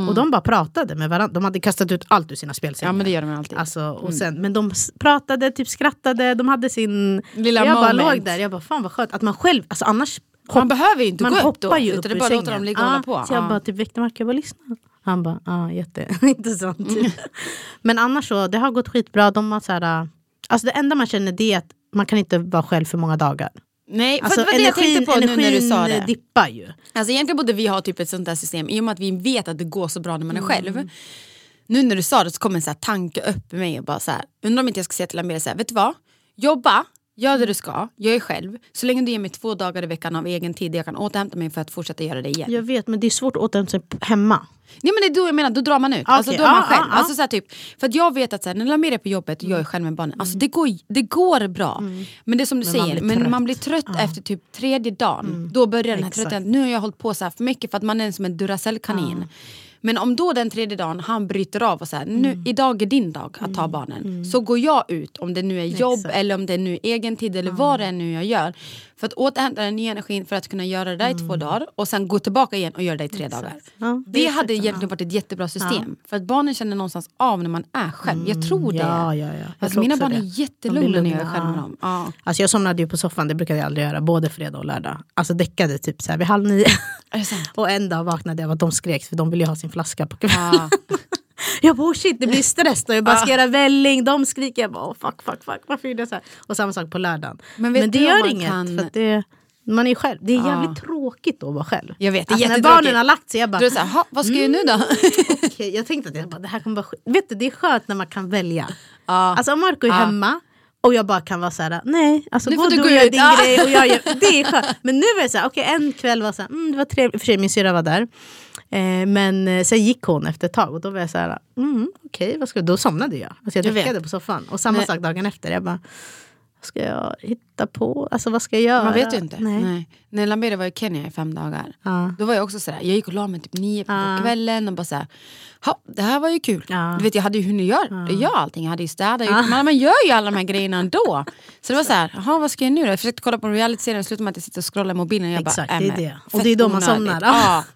Och de bara pratade med varandra. De hade kastat ut allt ur sina spjälsängar. Ja men det gör de alltid. Alltså, och sen, Men de pratade, typ skrattade, de hade sin... Lilla jag bara moment. låg där, jag bara fan vad skönt att man själv, alltså annars Man behöver ju inte man gå upp då. ju upp utan det bara sängen. dem ligga och hålla på. Så jag Ja. bara typ väckte Mark, jag bara lyssna. Han bara, ja jätteintressant. Typ. Men annars så, det har gått skitbra. De har så här, alltså det enda man känner det är att man kan inte vara själv för många dagar. Nej, för Alltså det var det jag tänkte på nu när du sa det. dippar ju. Alltså egentligen borde vi ha typ ett sånt där system i och med att vi vet att det går så bra när man är Mm. själv. Nu när du sa det så kom en så tanke upp i mig och bara så här, undrar om inte jag ska säga till Amira så här, vet du vad? Jobba, gör det du ska, jag är själv. Så länge du ger mig två dagar i veckan av egen tid jag kan återhämta mig för att fortsätta göra det igen. Jag vet men det är svårt att återhämta sig hemma. Nej men det är då jag menar, då drar man ut. Okej, Alltså, då är man ja, själv. ja, ja. Alltså, så här, typ, för att jag vet att så här, när Lamir är på jobbet och jag är själv med barnen, alltså, det, går, det går bra. Men det är som du Men man säger, blir men trött. man blir trött efter typ tredje dagen. Då börjar den här Exakt. tröttheten, nu har jag hållit på så här för mycket för att man är som en Duracell-kanin. Men om då den tredje dagen han bryter av och här, nu, idag är din dag att ta barnen. Så går jag ut, om det nu är jobb Exakt. eller om det nu är egen tid eller vad det är nu jag gör. För att återhämta den nya energin för att kunna göra det där i två dagar och sen gå tillbaka igen och göra det i tre dagar. Ja, Det, är hade egentligen varit ett jättebra system. För att barnen känner någonstans av när man är själv. Jag tror det. Ja, ja, ja. Alltså, mina barn det. är jättelugna när jag är själv med ja. dem. Ja. Alltså jag somnade ju på soffan, det brukade jag aldrig göra, både fredag och lördag. Alltså däckade typ så här vid halv nio. Det? Och en dag vaknade jag av att de skrek för de ville ju ha sin flaska på kvällen. Ja. Jag bara oh shit det blir stress då. Jag bara ska göra välling, de skriker. Jag bara oh, fuck fuck fuck. Varför gjorde jag så här? Och samma sak på lördagen. Men vet det du gör inget. kan- För det, man är själv. Det är Ja. jävligt tråkigt att vara själv. Jag vet, det är alltså, när barnen har lagt sig jag bara Då är så här, "Ha, vad ska jag göra nu då? okej, jag tänkte att jag bara, det här kommer vara skit. Vet du, det är skönt när man kan välja. Ja. Alltså om Marco är Ja. hemma och jag bara kan vara så här: nej, alltså Nu gå du du och gör ut. din Ja. grej och jag gör, det är skönt. Men nu var det så här, okej en kväll var så här, mm, det var trevligt, för sig min syrra var där. Eh, men eh, sen gick hon efter ett tag och då var jag så här, mm, okej, vad ska jag? då somnade jag. Alltså jag däckade på soffan. Och samma Nej. sak dagen efter, jag bara, vad ska jag hitta på? Alltså vad ska jag göra? Man vet ju inte. Nej. Nej. När Lamira var i Kenya i fem dagar, Ja. då var jag också sådär, jag gick och la mig typ nio på Ja. kvällen och bara såhär, "Ha, det här var ju kul. Ja. Du vet jag hade ju hunnit göra göra allting, jag hade ju städat, gjort- men man gör ju alla de här grejerna ändå. Så det var såhär, jaha vad ska jag nu då? Jag försökte kolla på en realityserie och slutade med att jag sitter och scrollar i mobilen och jag Exakt, bara, det är "Äh, det. Och det är då man onödigt." somnar. Ja.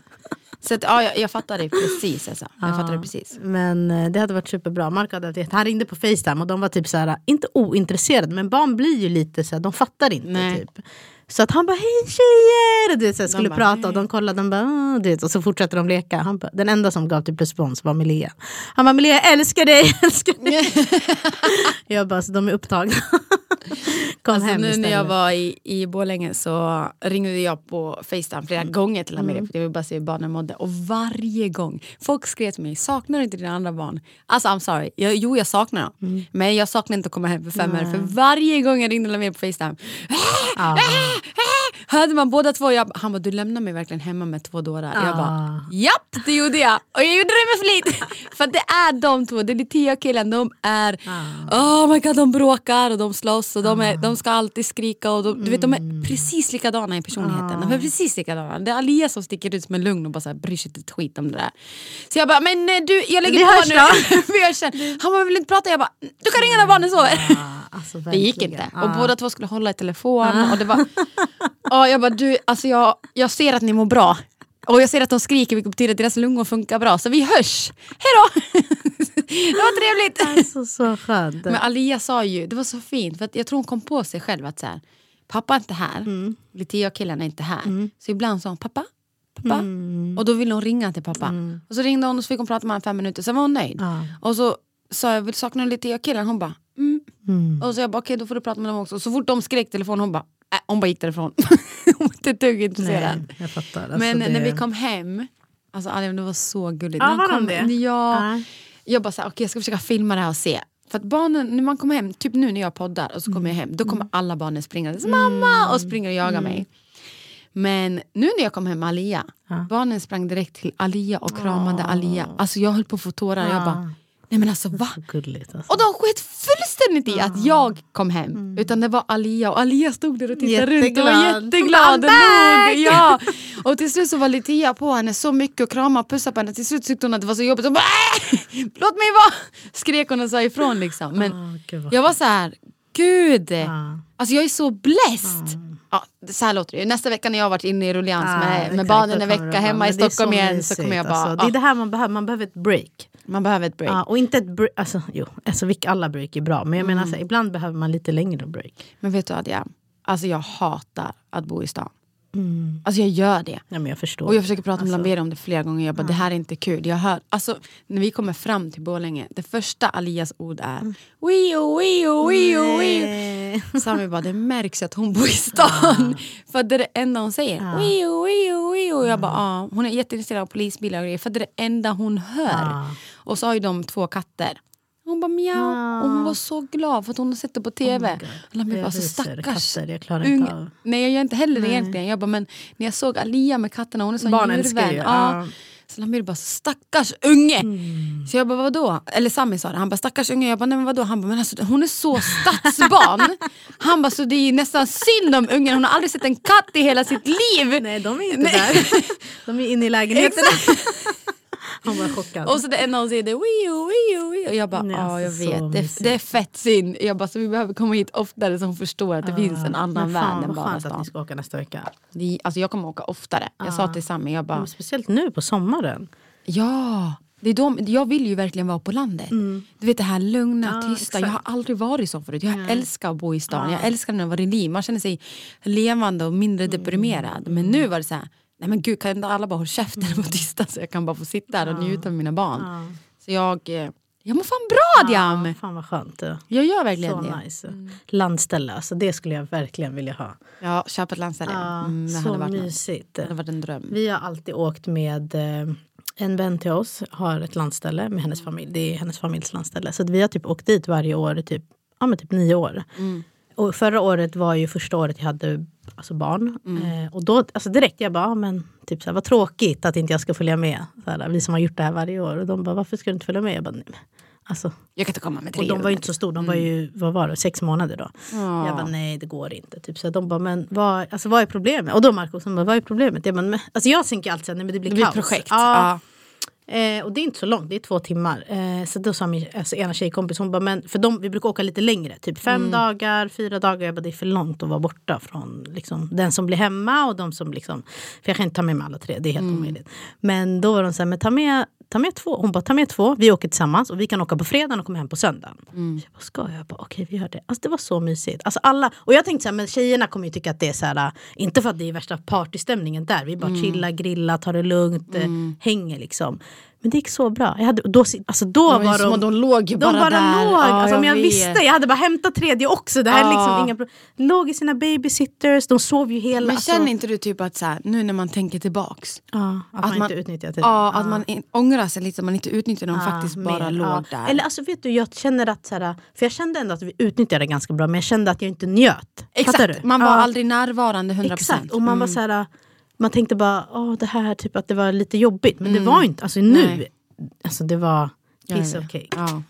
Så att, ja, jag, jag fattar det precis. Alltså. Jag fattar det precis. Men eh, det hade varit superbra. Mark hade haft han ringde på Facetime och de var typ så här, inte ointresserade men barn blir ju lite så här, de fattar inte Nej. typ. Så att han bara hej tjejer! Du vet, så här, skulle bara, prata och de kollade de bara, "Ah", du vet, och så fortsätter de leka. Han bara, den enda som gav typ respons var Milea. Han bara Milea älskar dig, älskar dig. jag bara så de är upptagna. Kom Alltså, hem nu istället. när jag var i, i Borlänge så ringde jag på Facetime flera gånger till Amerika för jag ville bara se hur barnen mådde. Och varje gång, folk skrev till mig, saknar du inte dina andra barn? Alltså I'm sorry, jag, jo jag saknar dem. Men jag saknar inte att komma hem för fem öre. För varje gång jag ringde Lamir på Facetime, Ja. Ah! Hörde man båda två, jag, han bara du lämnar mig verkligen hemma med två dårar. Jag Ah. bara japp det gjorde jag. Och jag gjorde det med flit. för det är de två, det är Tia och killen, de är oh my god de bråkar och de slåss och de, är, de ska alltid skrika och de, du vet de är precis likadana i personligheten. De är precis likadana. Det är Alia som sticker ut som en lugn och bara så här, bryr sig inte ett skit om det där. Så jag bara men eh, du jag lägger på nu. Vi hörs sen. Han bara vill inte prata, jag bara du kan ringa när barnen sover. Alltså, Det gick inte. Och båda två skulle hålla i telefon. Och det var, ja, jag bara, du, alltså jag, jag ser att ni mår bra. Och jag ser att de skriker vilket betyder att deras lungor funkar bra. Så vi hörs. Hejdå! det var trevligt. Alltså så skönt. Men Alia sa ju, det var så fint, för att jag tror hon kom på sig själv att så här, pappa är inte här, mm. Litia och killen är inte här. Så ibland sa hon pappa, pappa. Och då ville hon ringa till pappa. Och så ringde hon och så fick hon prata med honom fem minuter, sen var hon nöjd. Ja. Och så sa jag, vill du sakna Litia och killen? Hon bara, mm. Och så jag bara, okej då får du prata med dem också. Och så fort de skrek telefon, hon bara, äh, hon bara gick därifrån. hon var inte ett dugg intresserad. Nej, jag fattar. Alltså, Men det... när vi kom hem, alltså Alice, det var så gulligt. Ja, När var kom, det? Ja, Ja. Jag bara såhär, okej jag ska försöka filma det här och se. För att barnen, när man kommer hem, typ nu när jag poddar och så kommer jag hem, då kommer alla barnen springa mamma och springer och jagar mig. Men nu när jag kom hem med Alia, barnen sprang direkt till Alia och kramade Alia. Alltså jag höll på att få tårar. Jag bara, Nej men alltså va? Gulligt alltså. Och de sket fullständigt i att jag kom hem. Utan det var Alia och Alia stod där och tittade runt och var Jätteglad. Och log. Ja. Och till slut så var Litia på henne så mycket och kramade och pussade på henne. Till slut tyckte hon att det var så jobbigt. Hon bara, "Äh! Låt mig vara! Skrek hon och sa ifrån liksom. Men vad jag var så här, gud. Ja. Alltså jag är så bläst. Ja, så här låter det. Nästa vecka när jag har varit inne i ruljans Ja, med, med barnen en vecka hemma i Stockholm så igen så kommer jag bara... Alltså. Det är ah, det här man behöver, man behöver ett break. man behöver ett break. Ja, och inte ett break, alltså jo, alltså, alla break är bra. Men jag menar Mm. så här, ibland behöver man lite längre break. Men vet du Adja? Alltså jag hatar att bo i stan. Mm. Alltså jag gör det. Ja, men jag förstår. Och jag försöker prata med Alltså, Lamberi om det flera gånger. Jag bara, det här är inte kul. Jag hör, alltså, när vi kommer fram till Borlänge, det första Alias ord är Mm. wio, wio, wio, wio. Sami bara, det märks att hon bor i stan. För det är det enda hon säger. Ja. Wio, wio, wio. Jag bara, ah. Hon är jätteintresserad av polisbilar och grejer. För det är det enda hon hör. Och så har ju de två katter. Hon bara mjau. Ja. Och hon var så glad för att hon har sett det på tv. Oh Lamberi bara, Jag så ryser, stackars katter, jag klarar inte unge. av. Nej jag gör inte heller det egentligen. Jag bara, men när jag såg Alia med katterna, hon är sån Barn djurvän. Ja. Så Lamir bara, stackars unge! Mm. Så jag bara, vadå? Eller Sami sa det, han bara, stackars unge. Jag bara, nej men vadå? Han bara, men alltså, hon är så stadsbarn. han bara, så det är nästan synd om ungen. Hon har aldrig sett en katt i hela sitt liv. Nej, de är inte Nej. där. De är inne i lägenheten. Han var chockad. Och så det enda hon säger det är wio, wio, wio. Och jag bara, ja jag alltså, så vet. Det, det är fett synd. Jag bara, så vi behöver komma hit oftare så hon förstår att det finns en annan värld än bara skönt att stan. ni ska åka nästa vecka. Vi, alltså jag kommer åka oftare. Jag sa till Sami, jag bara, Men speciellt nu på sommaren. Ja, det är de, jag vill ju verkligen vara på landet. Du vet det här lugna, Mm. Ja, tysta. exakt. Jag har aldrig varit så förut. Jag älskar att bo i stan. Jag älskar när det var liv. Man känner sig levande och mindre Mm. deprimerad. Men nu var det så här, nej men gud kan inte alla bara hålla käften Mm. och vara tysta så jag kan bara få sitta här och njuta med mina barn. Så jag, eh, jag mår fan bra Diam! Ja, fan vad skönt. Jag gör verkligen Så det. nice. Landställe, alltså det skulle jag verkligen vilja ha. Ja, köpa ett landställe. Ja, Mm, det så hade varit något. mysigt. Det varit en dröm. Vi har alltid åkt med eh, en vän till oss har ett landställe med hennes familj. Det är hennes familjs landställe. Så vi har typ åkt dit varje år i typ, ja, men typ nio år. Och förra året var ju första året jag hade alltså barn. Eh, och då alltså direkt jag bara, ja, men typ så här, vad tråkigt att inte jag ska följa med. Så här, vi som har gjort det här varje år. Och de bara, varför ska du inte följa med? Jag bara, nej. Alltså, Jag kan inte komma med tre och de var ju inte så stora, de var ju vad var det, sex månader då. Ja. Jag bara nej det går inte. Typ. Så de bara men vad, alltså, vad är problemet? Och då Marco som bara vad är problemet? Jag, bara, men, alltså, jag tänker alltid att nej, men det blir Det blir kaos. projekt. Ja. Ja. Eh, och det är inte så långt, det är två timmar. Eh, så då sa min alltså, ena tjejkompis, hon bara, men för de, vi brukar åka lite längre. Typ fem Mm. dagar, fyra dagar. Jag bara, det är för långt att vara borta från liksom, den som blir hemma och de som liksom... För jag kan inte ta med mig alla tre, det är helt Mm. omöjligt. Men då var de så här, men ta med, ta med två. Hon bara, ta med två, vi åker tillsammans och vi kan åka på fredagen och komma hem på söndagen. Mm. Jag bara, ska jag? jag bara, Okej, vi gör det. Alltså, det var så mysigt. Alltså, alla, och jag tänkte så här, men tjejerna kommer ju tycka att det är så här, inte för att det är värsta partystämningen där. Vi bara Mm. chillar, grillar, tar det lugnt, eh, hänger liksom. Men det gick så bra. Jag hade, då, alltså, då Det var att de låg ju de bara där. låg. Ja, alltså, om jag vet. visste, jag hade bara hämtat tredje också. Det här är Ja. liksom inga Låg i sina babysitters, de sov ju hela... Men alltså, känner inte du typ att så här, nu när man tänker tillbaks ja, att, man, inte utnyttjar tiden. Ja, att man in, ångrar sig lite, att man inte utnyttjade dem Ja, faktiskt mer, bara låg ja. där. Eller alltså vet du, jag känner att så här, för jag kände ändå att vi utnyttjade det ganska bra men jag kände att jag inte njöt. Exakt, du? man var Ja. aldrig närvarande 100%. Exakt, och man var så här, man tänkte bara, åh det här typ att det var lite jobbigt. Men det var inte, alltså nu, Nej. alltså det var ja. of cake. Ja.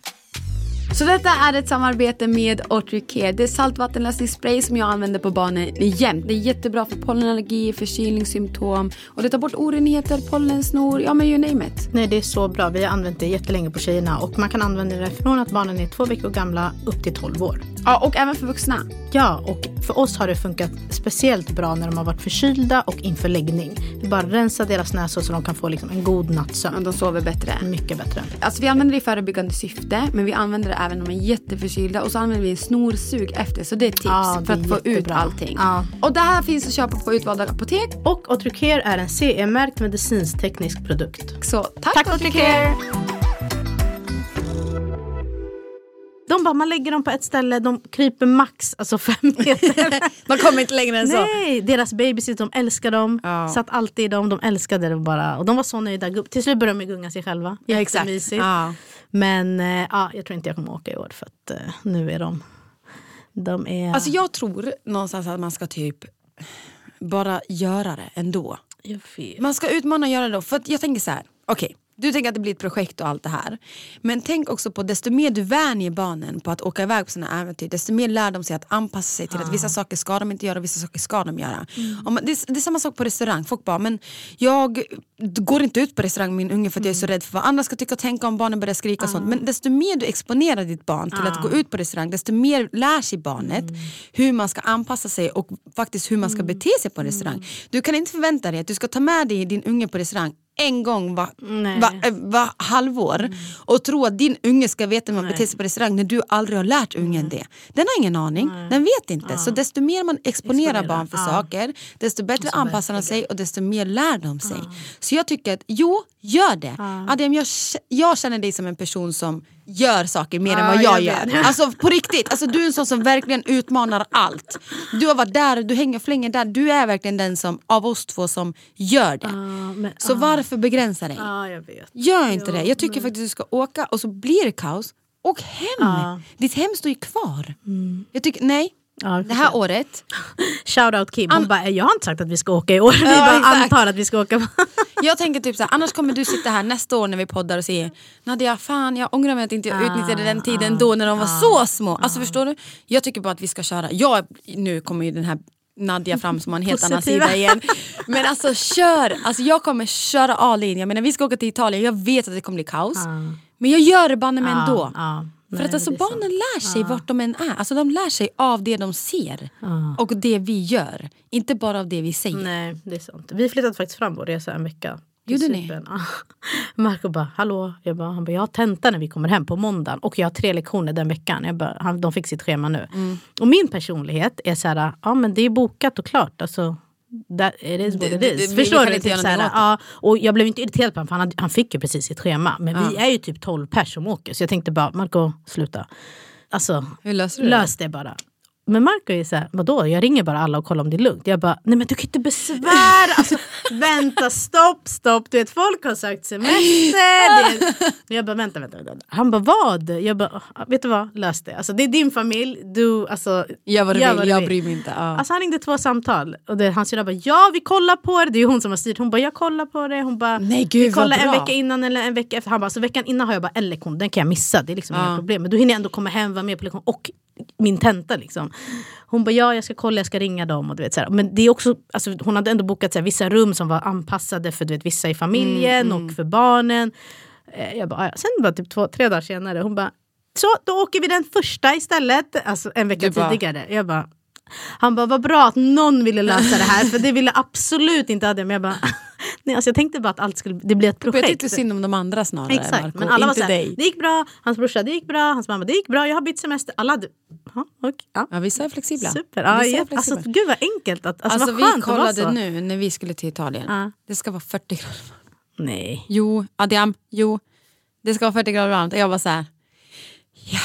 Så detta är ett samarbete med Otricare. Det är saltvattenlösningsspray som jag använder på barnen jämt. Det är jättebra för pollenallergi, förkylningssymptom och det tar bort orenheter, pollensnor, ja men you name it. Nej det är så bra, vi har använt det jättelänge på tjejerna och man kan använda det från att barnen är två veckor gamla upp till 12 år. Ja, och även för vuxna. Ja, och för oss har det funkat speciellt bra när de har varit förkylda och inför läggning. Vi bara rensa deras näsor så de kan få liksom en god nattsömn. de sover bättre. Mycket bättre. Alltså vi använder det i förebyggande syfte men vi använder det även om de är jätteförkylda och så använder vi en snorsug efter så det är tips Ja, det för att få ut allting. Ja. Och det här finns att köpa på utvalda apotek. Och Otricare är en CE-märkt medicinsk-teknisk produkt. Så tack, Tack Otricare! De bara, man lägger dem på ett ställe, de kryper max alltså fem meter. De kommer inte längre än så. Nej, deras babysit, de älskar dem. Ja. Satt alltid i dem, de älskade det bara. Och de var så nöjda. Till slut började de gunga sig själva. Ja, exakt. Ja. Men eh, ja, jag tror inte jag kommer åka i år för att eh, nu är de... De är... Alltså jag tror någonstans att man ska typ bara göra det ändå. Man ska utmana och göra det då. För jag tänker så här, okej. Du tänker att det blir ett projekt och allt det här. Men tänk också på desto mer du vänjer barnen på att åka iväg på sina äventyr, desto mer lär de sig att anpassa sig till att vissa saker ska de inte göra och vissa saker ska de göra. Om man, det, det är samma sak på restaurang. Folk bara, men jag går inte ut på restaurang min unge för att jag är så rädd för vad andra ska tycka och tänka om barnen börjar skrika och sånt. Men desto mer du exponerar ditt barn till att gå ut på restaurang, desto mer lär sig barnet hur man ska anpassa sig och faktiskt hur man ska bete sig på en restaurang. Du kan inte förvänta dig att du ska ta med dig din unge på restaurang en gång Nej. va, eh, va halvår och tro att din unge ska veta hur man beter sig på restaurang när du aldrig har lärt ungen det. Den har ingen aning, den vet inte. Så desto mer man exponerar Exponera, barn för ja. saker, desto bättre anpassar de sig och desto mer lär de sig. Så jag tycker att jo, gör det. Adem, jag, k- jag känner dig som en person som gör saker mer än Ja, vad jag, jag gör. Alltså på riktigt, alltså, du är en sån som verkligen utmanar allt. Du har varit där, du hänger flänger där. Du är verkligen den som av oss två som gör det. men- Så varför begränsa dig? Vet. Gör inte Ja, det. Jag tycker faktiskt att du ska åka och så blir det kaos. Åk hem! Mm. Ditt hem står ju kvar. Jag tycker, nej. Ja, vi det här året, Shout out Kim, hon bara, jag har inte sagt att vi ska åka i år. Vi Ja, bara exakt. antar att vi ska åka. jag tänker typ så här, annars kommer du sitta här nästa år när vi poddar och säger Nadia, fan jag ångrar mig att inte jag utnyttjade den tiden då när de var så små. Alltså förstår du? Jag tycker bara att vi ska köra. Jag, nu kommer ju den här Nadja fram som har en helt annan sida igen. Men alltså kör! Alltså, jag kommer köra all in. Jag menar vi ska åka till Italien, jag vet att det kommer bli kaos. Men jag gör det banne mig ändå. Ja. För Nej, att alltså, är sant. barnen lär sig vart de än är. Alltså, de lär sig av det de ser och det vi gör. Inte bara av det vi säger. Nej, det är sant. Vi flyttade faktiskt fram vår resa en vecka. Gjorde ni? Ja. Marco bara, hallå? Jag, bara, han bara, jag har tenta när vi kommer hem på måndagen och jag har tre lektioner den veckan. Jag bara, han, de fick sitt schema nu. Mm. Och min personlighet är så här, ja men det är bokat och klart. Alltså, that, it is what Det- it det- is. det- vi Förstår du? Typ göra så här, någonting åt ja, och jag blev inte irriterad på honom för han, han fick ju precis sitt schema. Men vi Ja. är ju typ 12 pers som åker. Så jag tänkte bara, Marco sluta. Alltså, det? lös det bara. Men Marco är såhär, vadå jag ringer bara alla och kollar om det är lugnt. Jag bara, nej men du kan inte besvära. Alltså, vänta, stopp, stopp. Du vet folk har sökt semester. Det är... Jag bara, vänta, vänta, vänta. Han bara, vad? Jag bara, "Ah, vet du vad, lös det. Alltså, det är din familj, du, alltså. Gör vad du vill, jag bryr mig inte. Ja. Alltså han ringde två samtal och det, hans syrra bara ja vi kollar på det. Det är hon som har styrt. Hon bara jag kollar på det. Hon bara Nej, gud, vi kollar en vecka innan eller en vecka efter. Han bara så veckan innan har jag bara en lektion. Den kan jag missa. Det är liksom inga Ja. problem. Men då hinner jag ändå komma hem, vara med på lektion och min tenta liksom. Hon bara ja jag ska kolla, jag ska ringa dem. Och du vet, så här. Men det är också, alltså, hon hade ändå bokat så här, vissa rum som var anpassade för du vet, vissa i familjen Mm, och för barnen. Eh, Jag bara, "Ah, ja." Sen bara typ två, tre dagar senare, hon bara så då åker vi den första istället. Alltså en vecka bara- tidigare. Jag bara, han bara, vad bra att någon ville lösa det här för det ville absolut inte Adem. Jag bara, nej, alltså jag tänkte bara att allt skulle, det blir ett Jag projekt. tyckte synd om de andra snarare. Exakt, Marco, men alla var såhär, dig. det gick bra, hans brorsa, det gick bra, hans mamma, det gick bra, jag har bytt semester. Alla hade, ja, okej, ja. Ja, vissa är flexibla. Super, ja, Vissa är jätte- alltså, flexibla. gud vad enkelt. Att, alltså, Alltså, vad vi skönt att vara kollade så. nu när vi skulle till Italien. Ja. Det ska vara 40 grader. Nej. Jo, Adiam, jo. Det ska vara 40 grader varmt. Och jag var så här. Ja,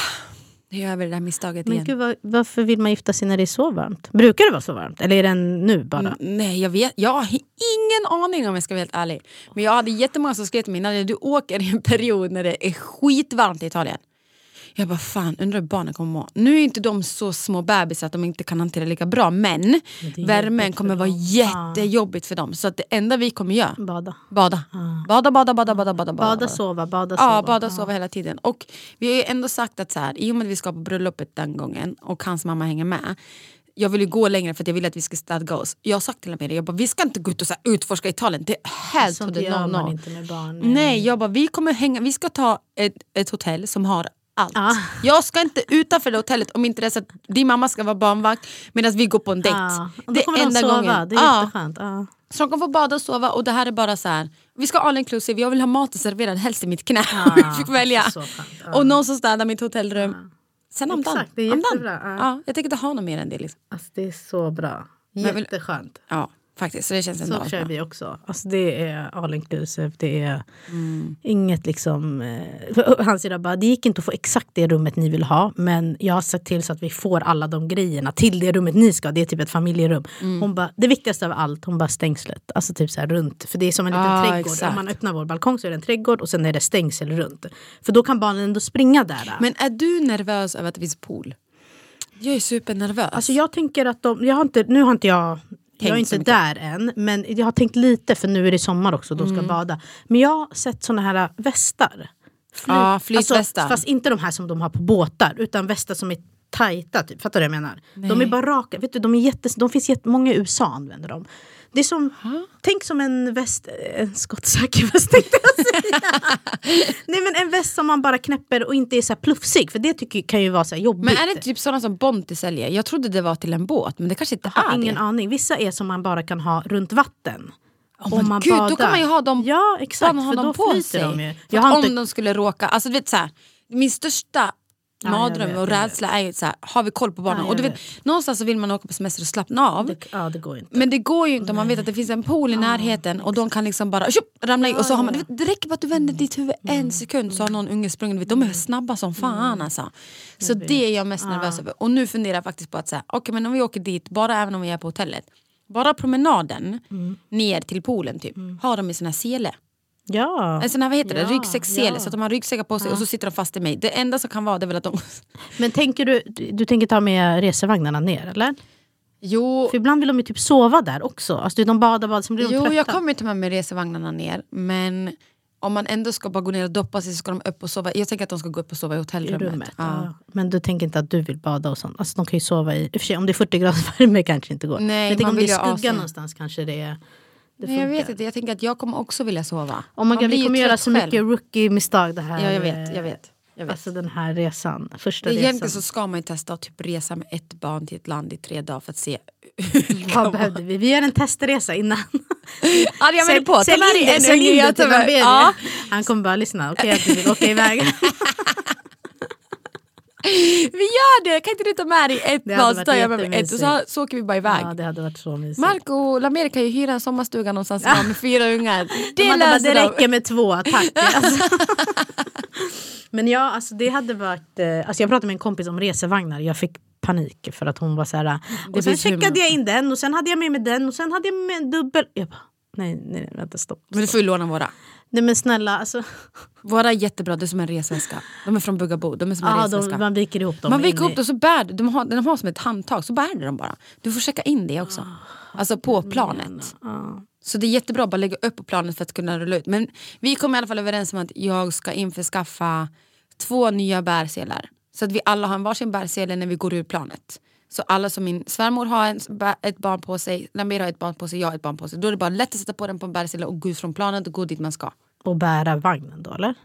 nu gör vi det där misstaget Men igen. gud, vad, varför vill man gifta sig när det är så varmt? Brukar det vara så varmt? Eller är det nu bara? Mm, Nej, jag vet. Jag har ingen aning om jag ska vara helt ärlig. Men jag hade jättemånga som skrev till mig när du åker i en period när det är skitvarmt i Italien. Jag bara fan, undrar hur barnen kommer må. Nu är inte de så små bebisar att de inte kan hantera lika bra men, är värmen kommer vara jättejobbigt för dem. Så att det enda vi kommer göra, Bada. bada. Bada, bada, bada, bada, bada. Bada, sova, bada, sova. Ja, bada sova hela tiden. Och vi har ju ändå sagt att så här, i och med att vi ska på bröllopet den gången och hans mamma hänger med. Jag vill ju gå längre för att jag vill att vi ska stadga oss. Jag har sagt till Amelia, jag bara, vi ska inte gå ut och så utforska Italien. Det är helt Sånt gör no, man inte med barn. Nej, jag bara, vi kommer hänga, vi ska ta ett, ett hotell som har allt. Ja. Jag ska inte utanför det hotellet om inte det är så att din mamma ska vara barnvakt medan vi går på en dejt. Och det kommer de sova, det är Ja. jätteskönt. Ja. Så de kan få bada och sova och det här är bara så här. Vi ska all inclusive, jag vill ha maten serverad helst i mitt knä. Ja, vi fick välja. Och någon som städar mitt hotellrum. Sen I'm done. Exakt, det är I'm jättebra, ja. Ja, jag tänker inte ha något mer än det. Liksom. Alltså, det är så bra. jag Jätteskönt. Ja, faktiskt. Så det känns ändå Så kör vi också. Alltså det är all inclusive. Det är Mm. inget liksom... Eh, han säger bara, det gick inte att få exakt det rummet ni vill ha. Men jag har sett till så att vi får alla de grejerna till det rummet ni ska. Det är typ ett familjerum. Mm. Hon bara, det viktigaste av allt, hon bara stängslet. Alltså typ så här runt. För det är som en liten Ah, trädgård. exakt. Om man öppnar vår balkong så är det en trädgård och sen är det stängsel runt. För då kan barnen ändå springa där. Men är du nervös över att det finns pool? Jag är supernervös. Alltså jag tänker att de, jag har inte, nu har inte jag jag är inte där än, men jag har tänkt lite för nu är det sommar också, då ska Mm. jag bada. Men jag har sett såna här västar. Fly- Ja, flytvästar. fast inte de här som de har på båtar, utan västar som är tajta. Typ. Fattar du vad jag menar? De är bara raka. Vet du, de, är jättes, de finns jättemånga i USA använder dem. Det är som, tänk som en väst, en skottsäker väst tänkte jag säga. Nej men en väst som man bara knäpper och inte är så plufsig. För det tycker, kan ju vara så jobbigt. Men är det typ sådana som Bonti säljer? Jag trodde det var till en båt men det kanske inte Jag har är ingen det. aning. Vissa är som man bara kan ha runt vatten. Oh, Om man gud, då badar. kan man ju ha dem, Ja exakt, ha för dem då på sig. de ju. Jag har om inte, de skulle råka, alltså du vet så här, min största jag mardröm och rädsla är ju så här, har vi koll på barnen? Ja, och du vet, någonstans så vill man åka på semester och slappna av. det, ja det går inte. Men det går ju inte om man vet att det finns en pool i närheten och de kan liksom bara tjup, ramla i och så har man, vet, det räcker bara att du vänder ditt huvud Mm. en sekund så har någon unge sprungit. Vet, de är snabba som fan alltså. Så det är jag mest nervös över. Och nu funderar jag faktiskt på att säga, okej men om vi åker dit, bara även om vi är på hotellet. Bara promenaden Mm. ner till poolen typ, har de i sån här sele. Ja. En sån här, vad heter det, Ja, ryggsäckssele ja. så att de har ryggsäckar på sig och så sitter de fast i mig. Det enda som kan vara det är väl att de... Men tänker du, du tänker ta med resevagnarna ner eller? Jo, För ibland vill de ju typ sova där också. Alltså de badar, badar, sen blir de Jo, trötta. jag kommer ta med mig resevagnarna ner. Men om man ändå ska bara gå ner och doppa sig så ska de upp och sova. Jag tänker att de ska gå upp och sova i i hotellrummet. rummet. Ja. Ja. Men du tänker inte att du vill bada och sånt? Alltså de kan ju sova i, i och för sig, om det är 40 graders värme kanske inte går. Nej, Men man om det vill är ju ha skugga någonstans kanske det, är- det Nej, jag vet inte, jag tänker att jag kommer också vilja sova. Oh my God, vi kommer göra så själv. mycket rookie-misstag det här. Ja, jag vet. Jag vet, jag vet. Alltså den här resan. Första Det Egentligen resan. så ska man ju testa att typ resa med ett barn till ett land i tre dagar för att se Vad behövde vi? Vi gör en testresa innan. Ja, jag menar på. Sälj in det, sälj in det till. Ja. Han kommer bara lyssna. Okej att du vill åka iväg. Vi gör det! Kan inte du ta med dig ett barn så tar jag med mig ett och så, åker vi bara iväg. ja, det hade varit så mysigt. Marco och Lamer kan ju hyra en sommarstuga någonstans ja. med fyra ungar. De Det hade bara, det de. räcker med två, tack. Alltså. Men ja, alltså det hade varit... eh, Alltså jag pratade med en kompis om resevagnar. Jag fick panik för att hon var så här... Och sen checkade jag in den och sen hade jag med mig den och sen hade jag med mig en dubbel... Jag bara, nej, nej, nej, vänta, stopp. Men du får ju låna våra. Nej men snälla, alltså... Våra är jättebra, det är som en resväska. De är från Bugabo, de är som en Ja, resväska. de, man viker ihop dem. Man viker ihop och så bär. De har, de har som ett handtag, så bär du dem bara. Du får checka in det också. Alltså på planet. Ja. Så det är jättebra att bara lägga upp på planet för att kunna rulla ut. Men vi kom i alla fall överens om att jag ska införskaffa två nya bärselar. Så att vi alla har en varsin bärsele när vi går ur planet. Så alla som min svärmor har en, ett barn på sig, Lamira har ett barn på sig, jag har ett barn på sig. Då är det bara lätt att sätta på den på en bärsele och gå ut från planet och gå dit man ska. Och bära vagnen då eller?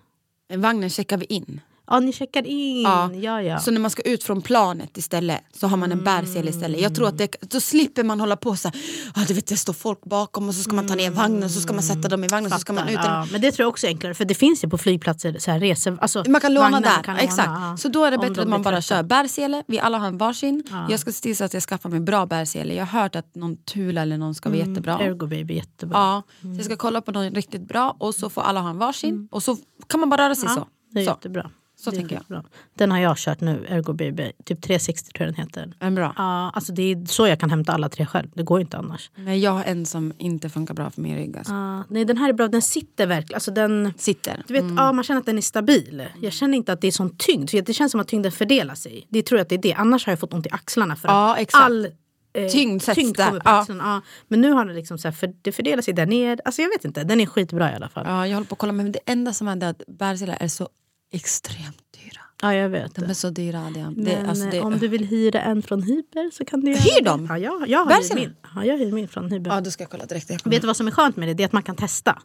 Vagnen checkar vi in. Ja, ni checkar in. Ja. Ja, ja. Så när man ska ut från planet istället så har man en bärsele istället. Jag tror att det, då slipper man hålla på så här, ah, du vet det står folk bakom och så ska man ta ner vagnen och så ska man sätta dem i vagnen och så ska man ut. Fattar, ja. Men det tror jag också är enklare för det finns ju på flygplatser så här resor, alltså Man kan låna där, kan låna, exakt. ja. Så då är det bättre de att man bara kör bärsele, vi alla har en varsin. Jag ska se till så att jag skaffar mig bra bärsele. Jag har hört att någon Tula eller någon ska vara jättebra. Mm, Ergo baby, jättebra. Ja, så jag ska kolla på någon riktigt bra och så får alla ha en varsin. Och så kan man bara röra sig så. Mm. Det är så. jättebra. Så det är tänker jag. jättebra. Den har jag kört nu, Ergo baby. Typ 360 tror jag den heter. Är den bra? Ja, alltså det är så jag kan hämta alla tre själv. Det går ju inte annars. Nej, jag har en som inte funkar bra för min rygg. Alltså. Ja, nej, den här är bra. Den sitter verkligen. Alltså den, Sitter. du vet, ja, man känner att den är stabil. Jag känner inte att det är sån tyngd. För det känns som att tyngden fördelar sig. Det tror jag att det är det. Annars har jag fått ont i axlarna. För Ja, att exakt. all eh, Tyngd sätts tyngd där. kommer på Ja. axlarna. Ja. Men nu har den liksom så här, för, det fördelar sig där ner. Alltså jag vet inte. Den är skitbra i alla fall. Ja, jag håller på att kolla men det enda som är det att bärselar är så extremt dyra. Ja, jag vet. De är så dyra. Det, det, Men alltså det, eh, om du vill hyra en från Hyper så kan du göra Hyr det. dem? Ja, jag, jag, har hyr min. Ja, jag hyr min från Hyper. Ja, då ska kolla direkt. Vet du vad som är skönt med det? Det är att man kan testa.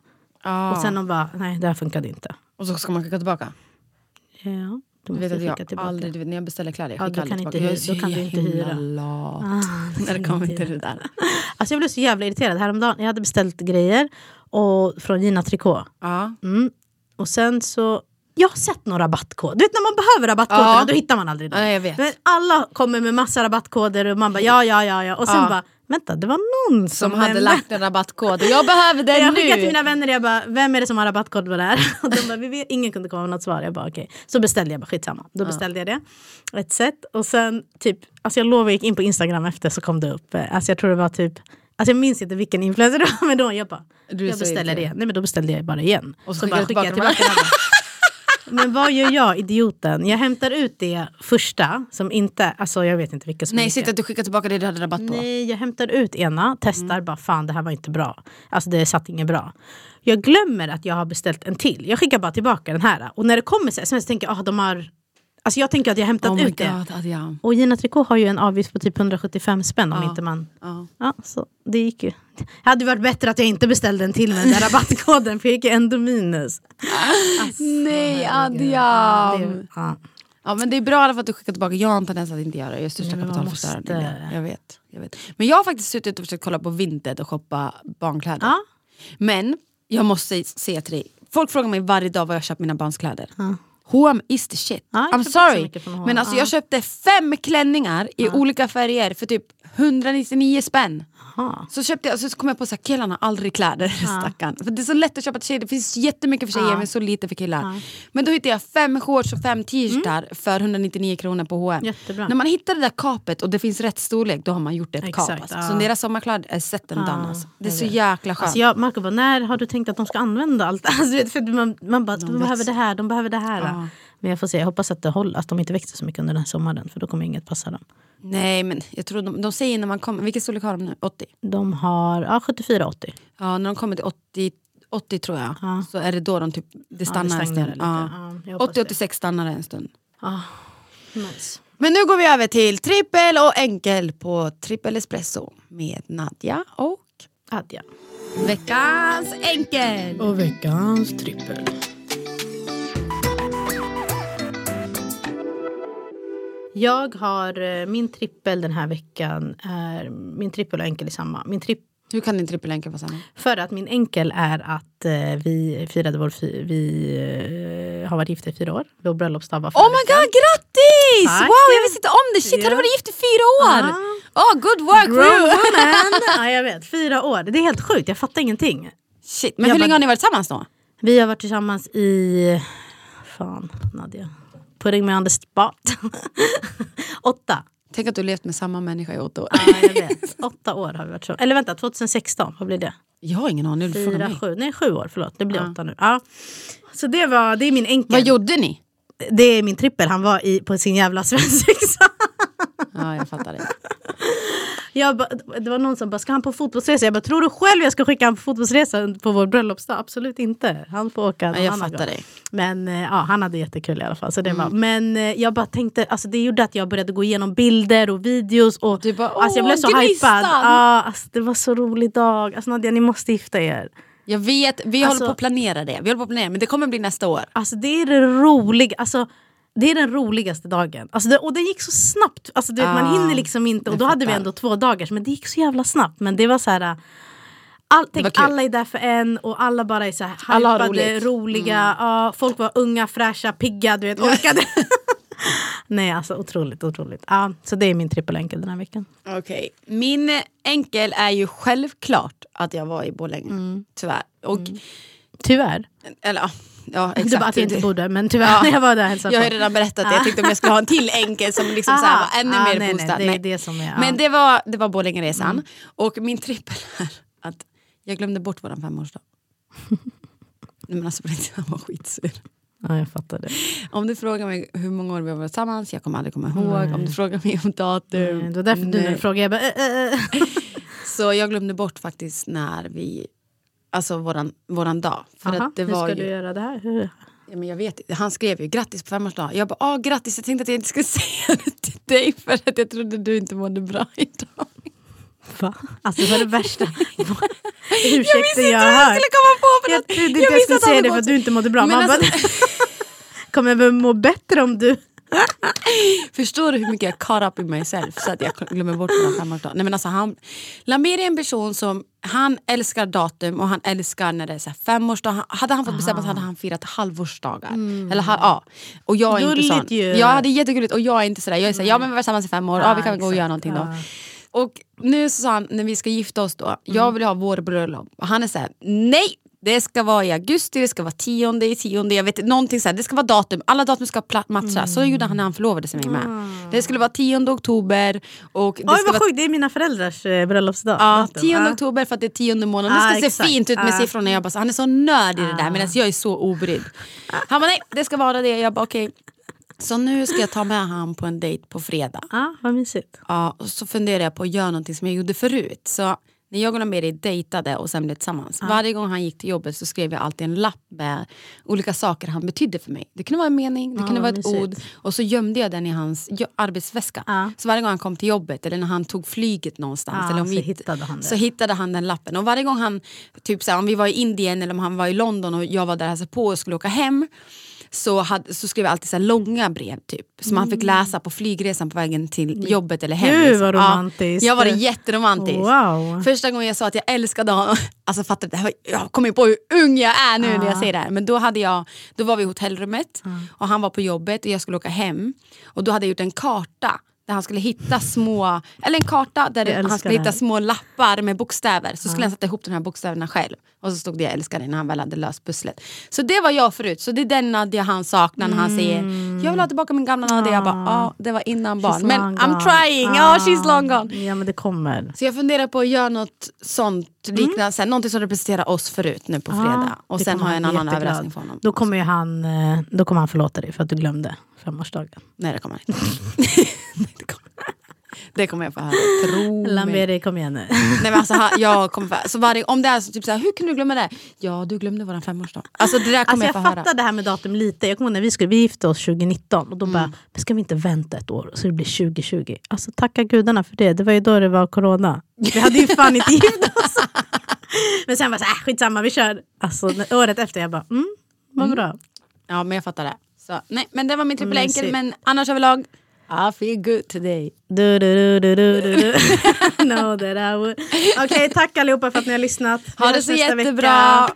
Ja. Och sen de bara, nej det här funkade inte. och så ska man skicka tillbaka. Ja, du Du vet att jag tillbaka. aldrig, du vet, när jag beställer kläder, jag Ja, skickar du kan aldrig inte tillbaka. Jag är så då kan du inte hyra. lat Ah, när det kommer till det där. Alltså jag blev så jävla irriterad häromdagen. Jag hade beställt grejer och, från Gina Tricot. Ja. Mm. Och sen så... Jag har sett någon rabattkod. Du vet när man behöver rabattkoderna Ja. då hittar man aldrig dem. Ja, jag vet. Alla kommer med massa rabattkoder och man bara ja, ja, ja, ja. Och sen Ja. bara, vänta det var någon som, Som hade lagt en rabattkod och jag behöver den jag nu. skickade till mina vänner jag bara, vem är det som har rabattkod på det här? Och de bara, vi vet, ingen kunde komma med något svar. Jag bara, okej. Så beställde jag bara, skitsamma. Då beställde jag det. Ett set. Och sen typ, alltså jag lovar jag gick in på Instagram efter så kom det upp. eh, Alltså jag tror det var typ, alltså jag minns inte vilken influencer det var men då jag bara, Du jag beställer det. Nej men då beställde jag bara igen. Och så så skickade bara du skickade jag tillbaka tillbaka. Men vad gör jag, idioten? Jag hämtar ut det första som inte, alltså jag vet inte vilka som Nej, är sitt att du skickar tillbaka det du hade rabatt på. Nej, jag hämtar ut ena, testar Mm. bara fan det här var inte bra. Alltså det satt inget bra. Jag glömmer att jag har beställt en till. Jag skickar bara tillbaka den här. Och när det kommer så sms tänker jag ah, de har... Alltså jag tänker att jag har hämtat Oh ut det. god, Adrian. Och Gina Tricot har ju en avgift på typ 175 spänn om Ja. inte man... Ja. Ja, så det gick ju. Det hade varit bättre att jag inte beställde en till med den där rabattkoden för jag gick ju ändå minus. Nej Ja, Adrian. det, ja. Ja men det är bra i alla fall att du skickar tillbaka. Jag har en tendens att inte göra det. Jag är största Nej, kapitalförstöraren. det. Jag vet, jag vet. Men jag har faktiskt suttit och försökt kolla på Vinted och shoppa barnkläder. Ja. Men jag måste säga till dig. Folk frågar mig varje dag var jag köpt mina barns kläder. H&M is the shit. Ja, jag I'm sorry. Men alltså Ja. jag köpte fem klänningar i olika färger för typ 199 spänn. Aha. Så köpte jag, så kom jag på att killarna har aldrig kläder, stackarn. För det är så lätt att köpa till tjejer, det finns jättemycket för tjejer Ja. men så lite för killar. Men då hittade jag fem shorts och fem t-shirtar för 199 kronor på H&M. Mm. Jättebra. När man hittar det där kapet och det finns rätt storlek, då har man gjort ett Exakt, kap. Alltså. ja. Så deras sommarkläder är set and done. Alltså. Det är så jäkla skönt. Alltså jag, Marco bara, när har du tänkt att de ska använda allt? Alltså, för man, man bara, de, behöver det här, de behöver det här. Ja. Men jag får se, jag hoppas att, det håller, att de inte växer så mycket under den här sommaren för då kommer inget passa dem. Nej men jag tror de, de säger när man kommer, vilken storlek har de nu? 80? De har ja, 74-80. Ja när de kommer till 80, 80 tror jag, Ja. så är det då de typ, det stannar en stund. Ja. Ja, jag hoppas det. 80-86 stannar det en stund. Nice. Men nu går vi över till trippel och enkel på trippel espresso med Nadja och Adja. veckans enkel. Och veckans trippel. Jag har eh, min trippel den här veckan. Är, min trippel och enkel är samma. Min tripp, Hur kan din trippel enkel vara samma? för att min enkel är att eh, vi firade vår... Fi, vi eh, har varit gifta i fyra år. Vår bröllopsdag var förra Oh my veckan. god, grattis! Tack. Wow, jag visste inte om det! Shit, har du Ja. varit gift i fyra år? Ja. Oh, good work Grown woman! ja, jag vet. Fyra år. Det är helt sjukt. Jag fattar ingenting. Shit, men Jag hur länge har ni varit tillsammans då? Vi har varit tillsammans i... Fan, Nadja. Putting me on the spot. Åtta. Tänk att du levt med samma människa i åtta år. Ja, jag vet. Åtta år har vi varit så. Eller vänta, 2016. Vad blir det? Jag har ingen aning, du Fyra, sju. Nej, sju år. Förlåt. Det blir åtta nu. Ja. Så det, var, det är min enkel. Vad gjorde ni? Det är min trippel. Han var i, på sin jävla svensexa. Ja, jag fattar det. Jag ba, det var någon som bara, ska han på fotbollsresa? Jag bara, tror du själv jag ska skicka han på fotbollsresa på vår bröllopsdag? Absolut inte. Han får åka någon Ja, jag annan fattar gång. dig. Men eh, ja, han hade jättekul i alla fall. Så det var. Men eh, jag bara tänkte, alltså, det gjorde att jag började gå igenom bilder och videos. Och, Du bara, alltså, jag "Åh, blev så gnistan!" hypad. Ja, alltså, det var så rolig dag. Alltså, Nadia, ni måste gifta er. Jag vet, vi Alltså- håller på att planera det. Vi håller på att planera, men det kommer bli nästa år. Alltså det är det roliga, alltså det är den roligaste dagen. Alltså det, och det gick så snabbt. Alltså du vet, man Ah, hinner liksom inte. Och då hade vi ändå två dagar, men det gick så jävla snabbt. Men det var så här... All, tänk, alla är där för en och alla bara är så här Alla hypade, roligt. Mm. roliga. Ja, folk var unga, fräscha, pigga, du vet, orkade. Nej alltså otroligt, otroligt. Ja, så det är min trippel enkel den här veckan. Okej. Min enkel är ju självklart att jag var i Borlänge. Tyvärr. Och, Tyvärr. Eller ja, ja exakt. bara att jag inte bodde, men tyvärr Ja. när jag var där hälsade Jag har redan berättat det, jag tänkte om jag skulle ha en till enkel som liksom så här var ännu Ah, mer nej, boostad. nej, det är det som är, ja. Men det var, det var Borlängeresan. Och min trippel är att jag glömde bort våran femårsdag. Nej, men alltså på riktigt, han var skitsur. Ja, jag fattar det. Om du frågar mig hur många år vi har varit tillsammans, jag kommer aldrig komma ihåg. Om du frågar mig om datum. Det var därför du nej. du frågade, jag bara... Äh, äh, äh. Så jag glömde bort faktiskt när vi, alltså våran, våran dag. För Aha, att det hur var ska ju, du göra det här? Hur? Ja, men jag vet, inte. han skrev ju grattis på femårsdagen. Jag bara, ah, grattis, jag tänkte att jag inte skulle säga det till dig för att jag trodde du inte mådde bra idag. Va? Alltså det var det värsta Jag visste ursäkten inte jag vad har jag hört. skulle komma på för Jag inte jag, visste skulle säga det för att du inte mådde bra. Men Man alltså- kommer jag väl må bättre om du... Förstår du hur mycket jag caught up in myself så att jag glömmer bort våran femårsdag? Nej, men alltså, han, Lamir är en person som han älskar datum och han älskar när det är så femårsdag. Hade han fått bestämma så hade han firat halvårsdagar. Eller, ha- ja. Och jag är inte sån. Gulligt ju. Ja, det är jättegulligt och jag är inte sådär. Jag är såhär, ja men vi var tillsammans i fem år, ja, vi kan väl gå och göra någonting då. Ja. Och nu så sa han, när vi ska gifta oss då, jag vill ha vår bröllop. Och han är såhär, nej! Det ska vara i augusti, det ska vara tionde i tionde, jag vet någonting så här, det ska vara datum, alla datum ska matcha. Så gjorde han när han förlovade sig med mig med. Det skulle vara tionde oktober och det Oj ska vad vara sjukt, det är mina föräldrars eh, bröllopsdag. Ja. 10 Ja. oktober för att det är tionde månaden. Ah, det ska se exakt. fint ut med Ah. siffrorna. Jag bara, han är så nörd i det där medan jag är så obrydd. Han bara nej, det ska vara det. Jag bara okej. Så nu ska jag ta med han på en dejt på fredag. Ja, vad mysigt. Ja, och så funderar jag på att göra någonting som jag gjorde förut. Så när jag och Mary dejtade och sen blev tillsammans. Varje gång han gick till jobbet så skrev jag alltid en lapp med olika saker han betydde för mig. Det kunde vara en mening, det Ja, kunde vara ett ord. Och så gömde jag den i hans arbetsväska. Ja. Så varje gång han kom till jobbet eller när han tog flyget någonstans. Ja, eller om så vi, hittade han det. Så hittade han den lappen. Och varje gång han, typ såhär, om vi var i Indien eller om han var i London och jag var där och hälsade på och skulle åka hem. Så, hade, så skrev jag alltid så långa brev typ, som han fick läsa på flygresan på vägen till jobbet eller hem. Gud, vad Ja, romantiskt. jag var det jätteromantiskt. Wow. Första gången jag sa att jag älskade honom, alltså fattar du, jag kommer på hur ung jag är nu när jag säger det här. Men då, hade jag, då var vi i hotellrummet och han var på jobbet och jag skulle åka hem. Och då hade jag gjort en karta där han skulle hitta små, eller en karta där han skulle hitta små lappar med bokstäver. Så skulle han sätta ihop de här bokstäverna själv. Och så stod det jag älskar dig när han väl hade löst pusslet. Så det var jag förut. Så det är den Nadja han saknar när han säger jag vill ha tillbaka min gamla Nadja. Jag bara ja, det var innan barn. She's Men long I'm gone. trying, ja she's long gone. Ja men det kommer. Så jag funderar på att göra något sånt liknande, sen, någonting som representerar oss förut nu på fredag. Ja, och sen har jag en annan jätteglad. överraskning för honom. Då kommer, han, eh, då kommer han förlåta dig för att du glömde femårsdagen. Nej det kommer han inte. Det, kommer. jag få höra, tro mig. Lamberi kom igen nu. Nej, men alltså, jag kommer få, så varje, om det är så, typ såhär, hur kunde du glömma det? Ja du glömde våran femårsdag. Alltså det där kommer Alltså jag jag få höra. fattar det här med datum lite. Jag kommer när vi, skulle, vi gifte oss 2019 och då Mm. bara, men ska vi inte vänta ett år så det blir 2020? Alltså tacka gudarna för det. Det var ju då det var corona. Vi hade ju fan inte gift oss. Men sen var det så här, skitsamma vi kör. Alltså året efter jag bara, mm, vad bra. Ja men jag fattar det. Så, nej, men det var min trippel Mysigt. enkel men annars överlag, I feel good today. Du, du, du, du, du, du, know that I would. Okej, tack allihopa för att ni har lyssnat. Vi Ha det så jättebra. vecka.